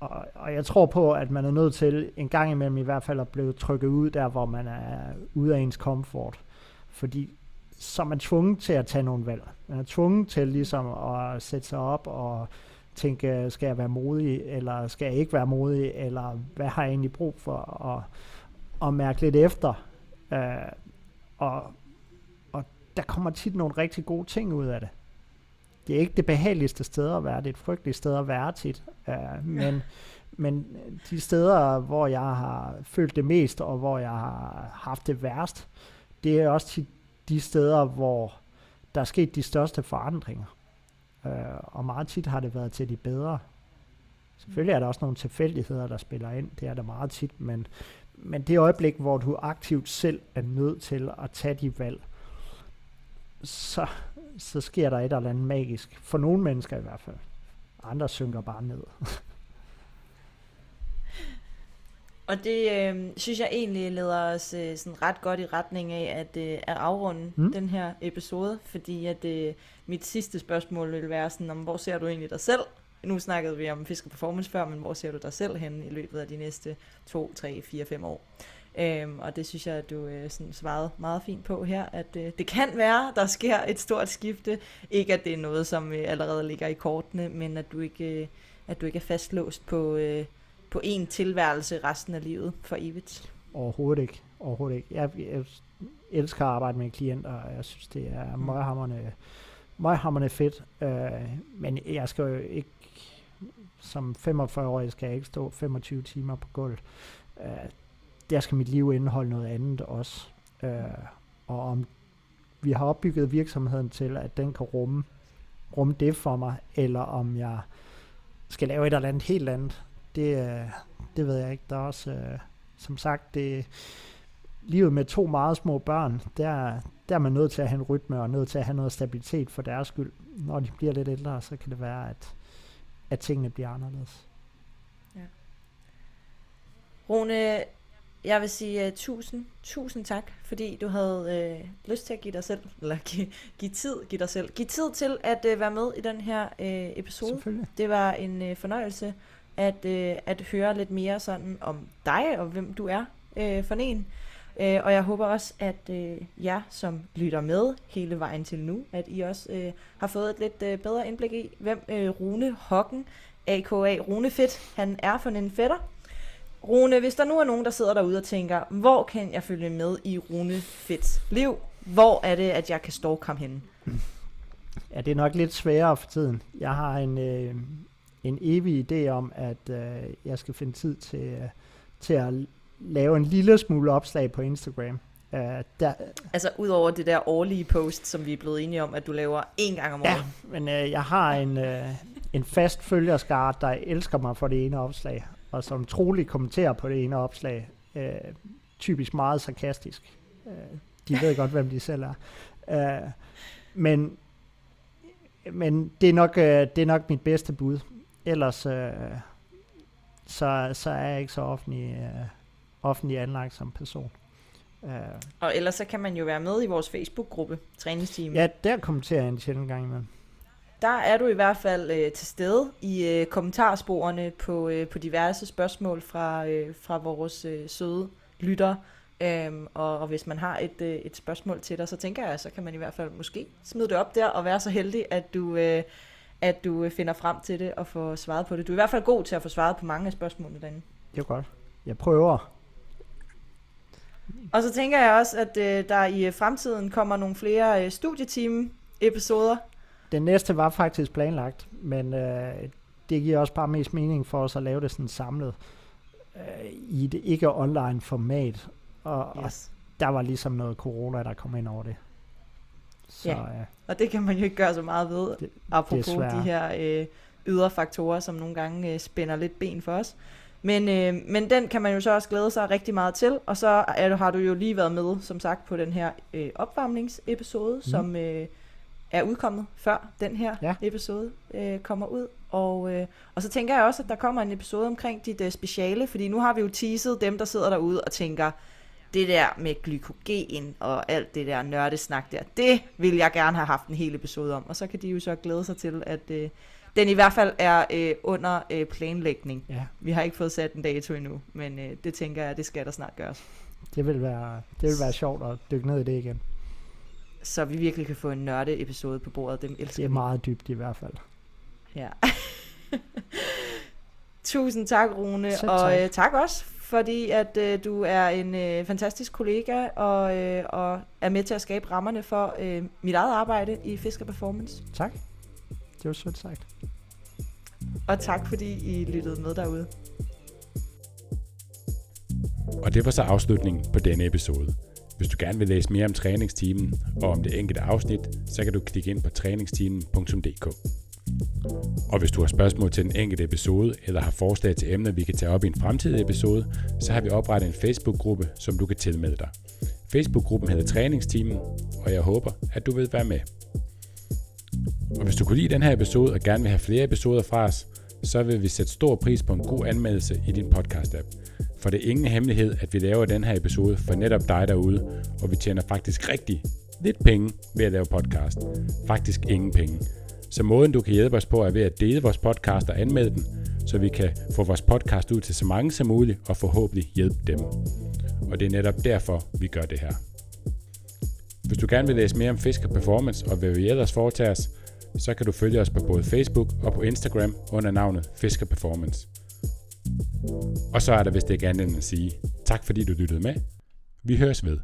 Og, og jeg tror på, at man er nødt til en gang imellem i hvert fald at blive trykket ud der, hvor man er ude af ens komfort. Fordi så er tvunget til at tage nogle valg. Man er tvunget til ligesom at sætte sig op og tænke, skal jeg være modig, eller skal jeg ikke være modig, eller hvad har jeg egentlig brug for, og, og mærke lidt efter. Uh, og, og der kommer tit nogle rigtig gode ting ud af det. Det er ikke det behageligste sted at være, det er et frygteligt sted at være tit, uh, men, men de steder, hvor jeg har følt det mest, og hvor jeg har haft det værst, det er også tit de steder, hvor der er sket de største forandringer. Øh, og meget tit har det været til de bedre. Selvfølgelig er der også nogle tilfældigheder, der spiller ind. Det er der meget tit, men, men det øjeblik, hvor du aktivt selv er nødt til at tage de valg, så, så sker der et eller andet magisk. For nogle mennesker i hvert fald. Andre synker bare ned. Og det øh, synes jeg egentlig leder os øh, sådan ret godt i retning af at, øh, at afrunde mm. den her episode, fordi at øh, mit sidste spørgsmål vil være sådan, om hvor ser du egentlig dig selv? Nu snakkede vi om Fisker Performance før, men hvor ser du dig selv hen i løbet af de næste 2, 3, 4, 5 år? Øhm, og det synes jeg, at du øh, sådan svarede meget fint på her, at øh, det kan være, der sker et stort skifte. Ikke at det er noget, som øh, allerede ligger i kortene, men at du ikke, øh, at du ikke er fastlåst på, øh, på en tilværelse resten af livet for evigt? Overhovedet ikke. Overhovedet ikke. Jeg, jeg elsker at arbejde med klienter, og jeg synes, det er mm. møghamrende, møghamrende fedt. Uh, men jeg skal jo ikke, som 45 år, skal jeg ikke stå 25 timer på gulvet. Uh, der skal mit liv indeholde noget andet også. Uh, og om vi har opbygget virksomheden til, at den kan rumme, rumme det for mig, eller om jeg skal lave et eller andet helt andet, det, det ved jeg ikke. Der er også, øh, som sagt, det, livet med to meget små børn, der, der er man nødt til at have en rytme og nødt til at have noget stabilitet for deres skyld. Når de bliver lidt ældre, så kan det være, at, at tingene bliver anderledes. Ja. Rune, jeg vil sige uh, tusind, tusind tak, fordi du havde uh, lyst til at give dig selv, eller give, give tid, give dig selv, give tid til at uh, være med i den her uh, episode. Det var en uh, fornøjelse at, øh, at høre lidt mere sådan om dig og hvem du er øh, for en. Øh, og jeg håber også, at øh, jer, som lytter med hele vejen til nu, at I også øh, har fået et lidt øh, bedre indblik i, hvem øh, Rune Hokken, a.k.a. Rune Fedt, han er for en fætter. Rune, hvis der nu er nogen, der sidder derude og tænker, hvor kan jeg følge med i Rune Fedts liv? Hvor er det, at jeg kan stalke ham henne? Ja, det er nok lidt sværere for tiden. Jeg har en, øh, en evig idé om, at øh, jeg skal finde tid til, øh, til at lave en lille smule opslag på Instagram. Uh, der, altså ud over det der årlige post, som vi er blevet enige om, at du laver en gang om året. Ja, men uh, jeg har en, uh, en fast følgerskare, der elsker mig for det ene opslag, og som troligt kommenterer på det ene opslag, øh, typisk meget sarkastisk. Øh, de ved godt, hvem de selv er. Øh, men men det, er nok, øh, det er nok mit bedste bud. Ellers øh, så, så er jeg ikke så offentlig, øh, offentlig anlagt som person. Uh, og ellers så kan man jo være med i vores Facebook-gruppe, Træningsteam. Ja, der kommenterer jeg en sjældent gang imellem der er du i hvert fald øh, til stede i øh, kommentarsporene på, øh, på diverse spørgsmål fra, øh, fra vores øh, søde lyttere. Øhm, og, og hvis man har et, øh, et spørgsmål til dig, så tænker jeg, så kan man i hvert fald måske smide det op der og være så heldig, at du, øh, at du øh, finder frem til det og får svaret på det. Du er i hvert fald god til at få svaret på mange af spørgsmålene derinde. Det er godt. Jeg prøver. Og så tænker jeg også, at øh, der i fremtiden kommer nogle flere øh, studietime episoder den næste var faktisk planlagt, men øh, det giver også bare mest mening for os at lave det sådan samlet øh, i et ikke online format. Og, yes. og der var ligesom noget corona, der kom ind over det. Så, ja, øh, og det kan man jo ikke gøre så meget ved, det, apropos det de her øh, ydre faktorer, som nogle gange øh, spænder lidt ben for os. Men, øh, men den kan man jo så også glæde sig rigtig meget til, og så er, har du jo lige været med, som sagt, på den her øh, opvarmningsepisode, mm. som... Øh, er udkommet før den her ja. episode øh, kommer ud. Og, øh, og så tænker jeg også, at der kommer en episode omkring dit øh, speciale, fordi nu har vi jo teaset dem, der sidder derude og tænker, det der med glykogen og alt det der nørdesnak der, det vil jeg gerne have haft en hel episode om. Og så kan de jo så glæde sig til, at øh, den i hvert fald er øh, under øh, planlægning. Ja. Vi har ikke fået sat en dato endnu, men øh, det tænker jeg, det skal der snart gøres. Det vil være, det vil være sjovt at dykke ned i det igen så vi virkelig kan få en nørde episode på bordet. Dem elsker Det er vi. meget dybt i hvert fald. Ja. Tusind tak, Rune. Selv og tak. Øh, tak også, fordi at øh, du er en øh, fantastisk kollega og, øh, og er med til at skabe rammerne for øh, mit eget arbejde i Fisker Performance. Tak. Det var sødt sagt. Og tak, fordi I lyttede med derude. Og det var så afslutningen på denne episode. Hvis du gerne vil læse mere om træningsteamen og om det enkelte afsnit, så kan du klikke ind på træningsteamen.dk. Og hvis du har spørgsmål til den enkelte episode, eller har forslag til emner, vi kan tage op i en fremtidig episode, så har vi oprettet en Facebook-gruppe, som du kan tilmelde dig. Facebook-gruppen hedder Træningsteamen, og jeg håber, at du vil være med. Og hvis du kunne lide den her episode og gerne vil have flere episoder fra os, så vil vi sætte stor pris på en god anmeldelse i din podcast-app. For det er ingen hemmelighed, at vi laver den her episode for netop dig derude, og vi tjener faktisk rigtig lidt penge ved at lave podcast. Faktisk ingen penge. Så måden du kan hjælpe os på er ved at dele vores podcast og anmelde den, så vi kan få vores podcast ud til så mange som muligt og forhåbentlig hjælpe dem. Og det er netop derfor, vi gør det her. Hvis du gerne vil læse mere om Fisker Performance og hvad vi ellers foretager os, så kan du følge os på både Facebook og på Instagram under navnet Fisker Performance. Og så er der vist ikke andet end at sige tak fordi du lyttede med. Vi høres ved.